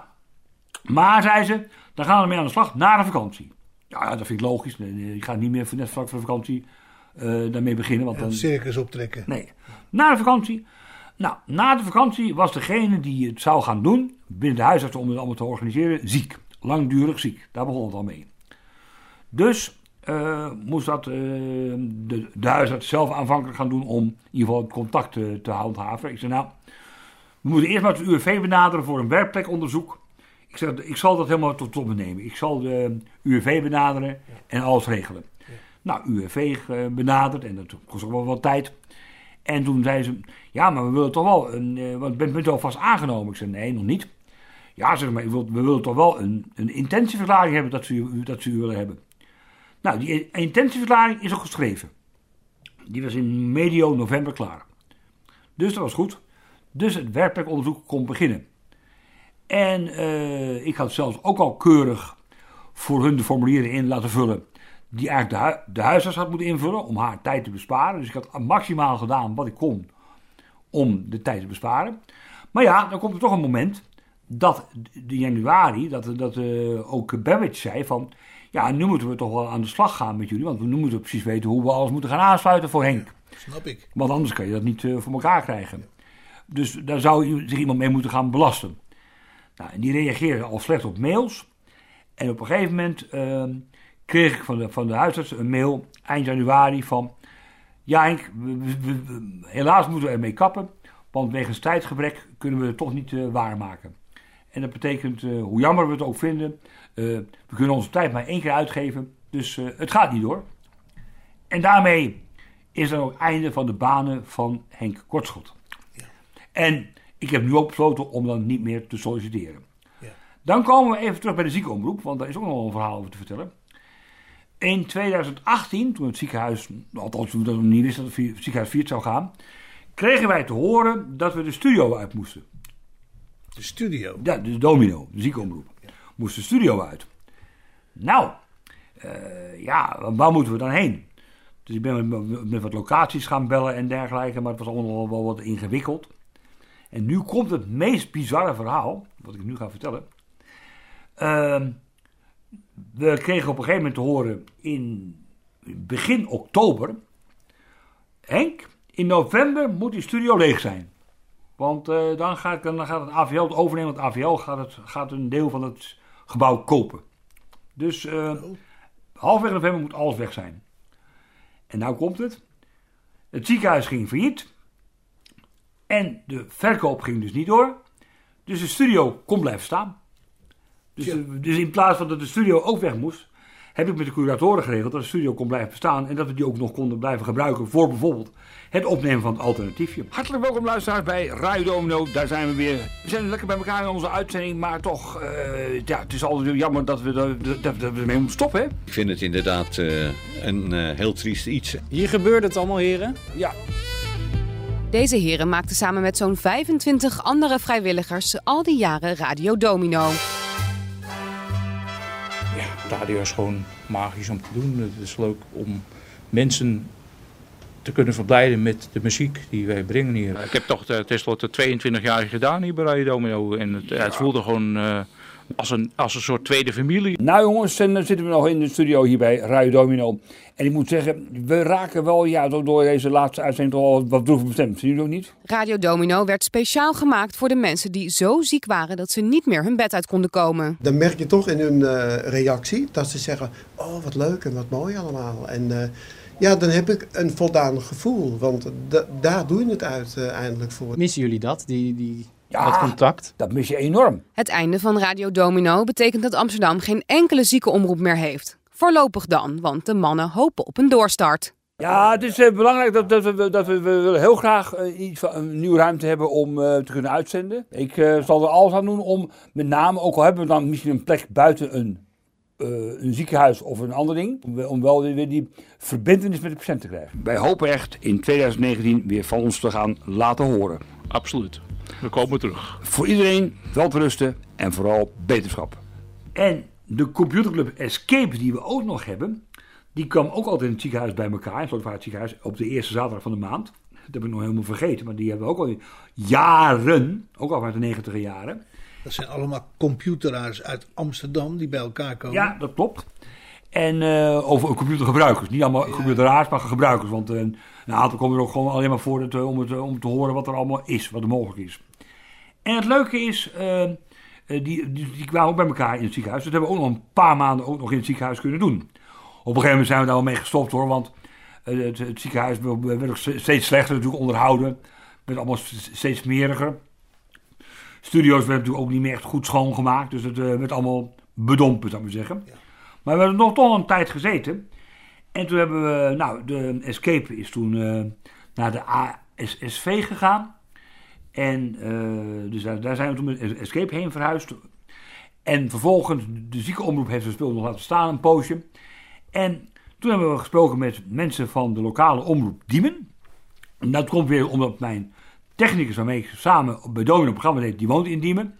maar zei ze, dan gaan we ermee aan de slag na de vakantie. Ja, ja, dat vind ik logisch. Ik ga niet meer voor- net vlak voor de vakantie eh, daarmee beginnen. Want Een dan, circus optrekken. Nee. Na de vakantie. Nou, na de vakantie was degene die het zou gaan doen, binnen de huisarts om het allemaal te organiseren, ziek. Langdurig ziek. Daar begon het al mee. Dus eh, moest dat eh, de, de huisarts zelf aanvankelijk gaan doen om in ieder geval het contact te, te handhaven. Ik zei nou, we moeten eerst maar het UWV benaderen voor een werkplekonderzoek. Ik zeg, ik zal dat helemaal tot, tot me nemen. Ik zal de UWV benaderen en alles regelen. Nou, UWV eh, benaderd en dat kost ook wel wat tijd. En toen zei ze, ja, maar we willen toch wel een, eh, want bent bent u alvast aangenomen? Ik zei, nee, nog niet. Ja, zeg maar, we willen toch wel een, een intentieverklaring hebben dat ze, u, dat ze u willen hebben. Nou, die intentieverklaring is ook geschreven. Die was in medio november klaar. Dus dat was goed. Dus het werkplekonderzoek kon beginnen. En eh, ik had zelfs ook al keurig voor hun de formulieren in laten vullen. Die eigenlijk de, hu- de huisarts had moeten invullen om haar tijd te besparen. Dus ik had maximaal gedaan wat ik kon om de tijd te besparen. Maar ja, dan komt er toch een moment dat de januari, dat, dat eh, ook Babbage zei van... Ja, nu moeten we toch wel aan de slag gaan met jullie. Want nu moeten we precies weten hoe we alles moeten gaan aansluiten voor Henk. Snap ik. Want anders kan je dat niet eh, voor elkaar krijgen. Dus daar zou zich iemand mee moeten gaan belasten. Nou, en die reageerde al slecht op mails. En op een gegeven moment ehm, kreeg ik van de, van de huisarts een mail eind januari van... Ja Henk, we- we- we- we- helaas moeten we ermee kappen. Want wegens tijdgebrek kunnen we het toch niet eh, waarmaken. En dat betekent, eh, hoe jammer we het ook vinden... eh, we kunnen onze tijd maar één keer uitgeven. Dus het gaat niet door. En daarmee is dan ook einde van de banen van Henk Kortschot. En ik heb nu ook besloten om dan niet meer te solliciteren. Dan komen we even terug bij de ziekenomroep, want daar is ook nog een verhaal over te vertellen. In 2018, toen het ziekenhuis, althans toen we nog niet wisten dat het ziekenhuis failliet zou gaan, kregen wij te horen dat we de studio uit moesten. De studio? Ja, de domino, de ziekenomroep. Moest de studio uit. Nou, eh, ja, waar moeten we dan heen? Dus ik ben met, met wat locaties gaan bellen en dergelijke, maar het was allemaal wel wat ingewikkeld. En nu komt het meest bizarre verhaal, wat ik nu ga vertellen. Ehm, we kregen op een gegeven moment te horen in begin oktober. Henk, in november moet die studio leeg zijn. Want eh, dan, gaat, dan gaat het AVL het overnemen. Want AVL gaat, het, gaat een deel van het gebouw kopen. Dus eh halfweg november moet alles weg zijn. En nou komt het. Het ziekenhuis ging failliet. En de verkoop ging dus niet door. Dus de studio kon blijven staan. Dus, de- dus in plaats van dat de studio ook weg moest, heb ik met de curatoren geregeld dat de studio kon blijven bestaan. En dat we die ook nog konden blijven gebruiken voor bijvoorbeeld het opnemen van het alternatiefje. Hartelijk welkom luisteraars bij Radio Domino. Daar zijn we weer. We zijn lekker bij elkaar in onze uitzending. Maar toch, eh, ja, het is altijd jammer dat we, er- dat, dat we ermee moeten stoppen. Hè? Ik vind het inderdaad eh, een eh, heel triest iets. Hier gebeurt het allemaal, heren. Ja. Deze heren maakten samen met zo'n 25 andere vrijwilligers al die jaren Radio Domino. Ja, radio is gewoon magisch om te doen. Het is leuk om mensen te kunnen verblijden met de muziek die wij brengen hier. Ik heb toch eh, tenslotte 22 jaar gedaan hier bij Radio Domino. En het, het voelde gewoon eh, als, een, als een soort tweede familie. Nou jongens, en dan zitten we nog in de studio hier bij Radio Domino. En ik moet zeggen, we raken wel ja, door- deze laatste uitzending toch wel wat droevig bestemd. Zie je ook niet? Radio Domino werd speciaal gemaakt voor de mensen die zo ziek waren dat ze niet meer hun bed uit konden komen. Dan merk je toch in hun eh, reactie dat ze zeggen: Oh, wat leuk en wat mooi allemaal. En eh, ja, dan heb ik een voldaan gevoel, want da- daar doe je het uiteindelijk voor. Missen jullie dat, die, die, Ja, dat contact? Dat mis je enorm. Het einde van Radio Domino betekent dat Amsterdam geen enkele ziekenomroep meer heeft. Voorlopig dan, want de mannen hopen op een doorstart. Ja, het is eh, belangrijk dat, dat, we, dat we, we willen heel graag iets van, een nieuwe ruimte hebben om eh, te kunnen uitzenden. Ik eh, zal er alles aan doen om met name, ook al hebben we dan misschien een plek buiten een, eh, een ziekenhuis of een ander ding, om, wel- om wel weer die verbindenis met de patiënt te krijgen. Wij hopen echt in 2019 weer van ons te gaan laten horen. Absoluut. We komen terug. Voor iedereen wel te rusten en vooral beterschap. En de computerclub Escape die we ook nog hebben, die kwam ook altijd in het ziekenhuis bij elkaar, in het ziekenhuis, op de eerste zaterdag van de maand. Dat heb ik nog helemaal vergeten, maar die hebben we ook al jaren, ook al uit de negentiger jaren. Dat zijn allemaal computeraars uit Amsterdam die bij elkaar komen. Ja, dat klopt. En eh, over computergebruikers. Niet allemaal computeraars, maar gebruikers. Want eh, een aantal komen er ook gewoon alleen maar voor dat, eh, om, het, om te horen wat er allemaal is, wat er mogelijk is. En het leuke is, die, die, die kwamen ook bij elkaar in het ziekenhuis. Dat hebben we ook nog een paar maanden ook nog in het ziekenhuis kunnen doen. Op een gegeven moment zijn we daar wel mee gestopt hoor, want het, het ziekenhuis werd steeds slechter natuurlijk onderhouden. werd allemaal steeds smeriger. Studio's werden natuurlijk ook niet meer echt goed schoongemaakt, dus het werd allemaal bedompen, zou ik maar zeggen. Maar we hebben nog toch een tijd gezeten. En toen hebben we, nou, de Escape is toen eh, naar de ASSV gegaan. En eh, dus daar, zijn we toen met Escape heen verhuisd. En vervolgens, de ziekenomroep heeft zijn spul nog laten staan een poosje. En toen hebben we gesproken met mensen van de lokale omroep Diemen. En dat komt weer omdat mijn technicus waarmee ik samen bij Domino een programma deed, die woont in Diemen.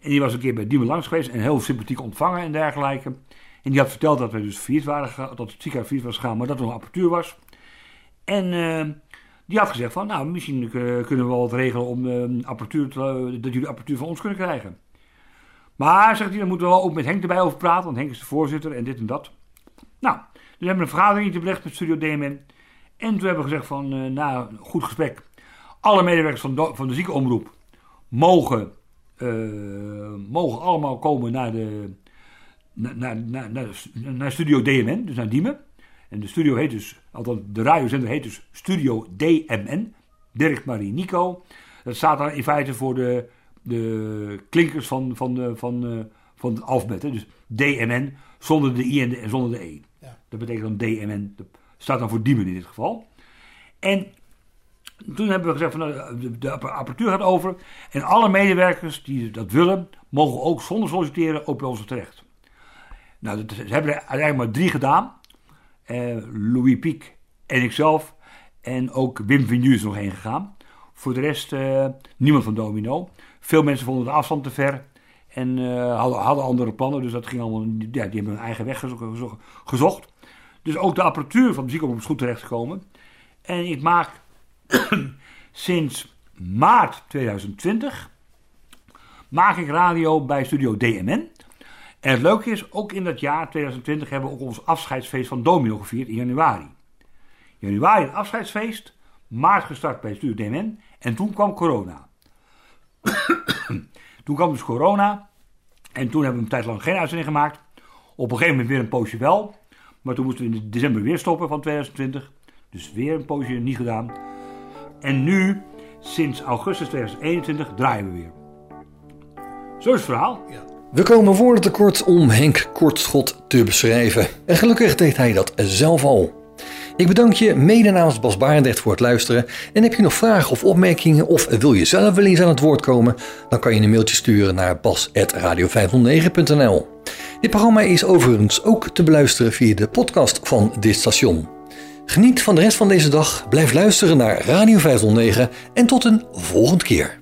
En die was een keer bij Diemen langs geweest en heel sympathiek ontvangen en dergelijke. En die had verteld dat we dus failliet waren, dat het ziekenhuis was gegaan, maar dat er nog apparatuur was. En eh, die had gezegd van, nou, misschien eh, kunnen we wel wat regelen om eh, apparatuur te- dat jullie apparatuur van ons kunnen krijgen. Maar, zegt hij, dan moeten we wel ook met Henk erbij over praten, want Henk is de voorzitter en dit en dat. Nou, dus we hebben een vergadering belegd met Studio DMN. En toen hebben we gezegd van, eh, na een goed gesprek, alle medewerkers van, do- van de ziekenomroep mogen, eh, mogen allemaal komen naar, de, naar, naar, naar, naar, naar Studio DMN, dus naar Diemen. En de studio heet dus, althans de radiozender heet dus Studio DMN, Dirk Marie Nico. Dat staat dan in feite voor de, de klinkers van, van, de, van, eh, van het alfabet. Hè. Dus DMN zonder de I en, de, en zonder de E. Dat betekent dan DMN. Dat staat dan voor Diemen in dit geval. En toen hebben we gezegd van nou, de, de apparatuur gaat over. En alle medewerkers die dat willen, mogen ook zonder solliciteren ook bij ons terecht. Nou, dat hebben er uiteindelijk maar drie gedaan. Eh, Louis Piek en ikzelf. En ook Wim Vignu is nog heen gegaan. Voor de rest eh, niemand van Domino. Veel mensen vonden de afstand te ver. En eh, hadden, hadden andere plannen. Dus dat ging allemaal. Ja, die hebben hun eigen weg gezo- gezo- gezocht. Dus ook de apparatuur van de ziekenhuis is goed terechtgekomen. En ik maak sinds maart 2020 maak ik radio bij Studio DMN. En het leuke is, ook in dat jaar 2020 hebben we ook ons afscheidsfeest van Domino gevierd in januari. Januari een afscheidsfeest, maart gestart bij Studio DMN en toen kwam corona. toen kwam dus corona en toen hebben we een tijd lang geen uitzending gemaakt. Op een gegeven moment weer een poosje wel, maar toen moesten we in december weer stoppen van 2020. Dus weer een poosje niet gedaan. En nu, sinds augustus 2021, draaien we weer. Zo is het verhaal. We komen voor het tekort om Henk Kortschot te beschrijven. En gelukkig deed hij dat zelf al. Ik bedank je mede namens Bas Barendrecht voor het luisteren. En heb je nog vragen of opmerkingen of wil je zelf wel eens aan het woord komen? Dan kan je een mailtje sturen naar bas.radio509.nl Dit programma is overigens ook te beluisteren via de podcast van dit station. Geniet van de rest van deze dag, blijf luisteren naar Radio 509 en tot een volgende keer.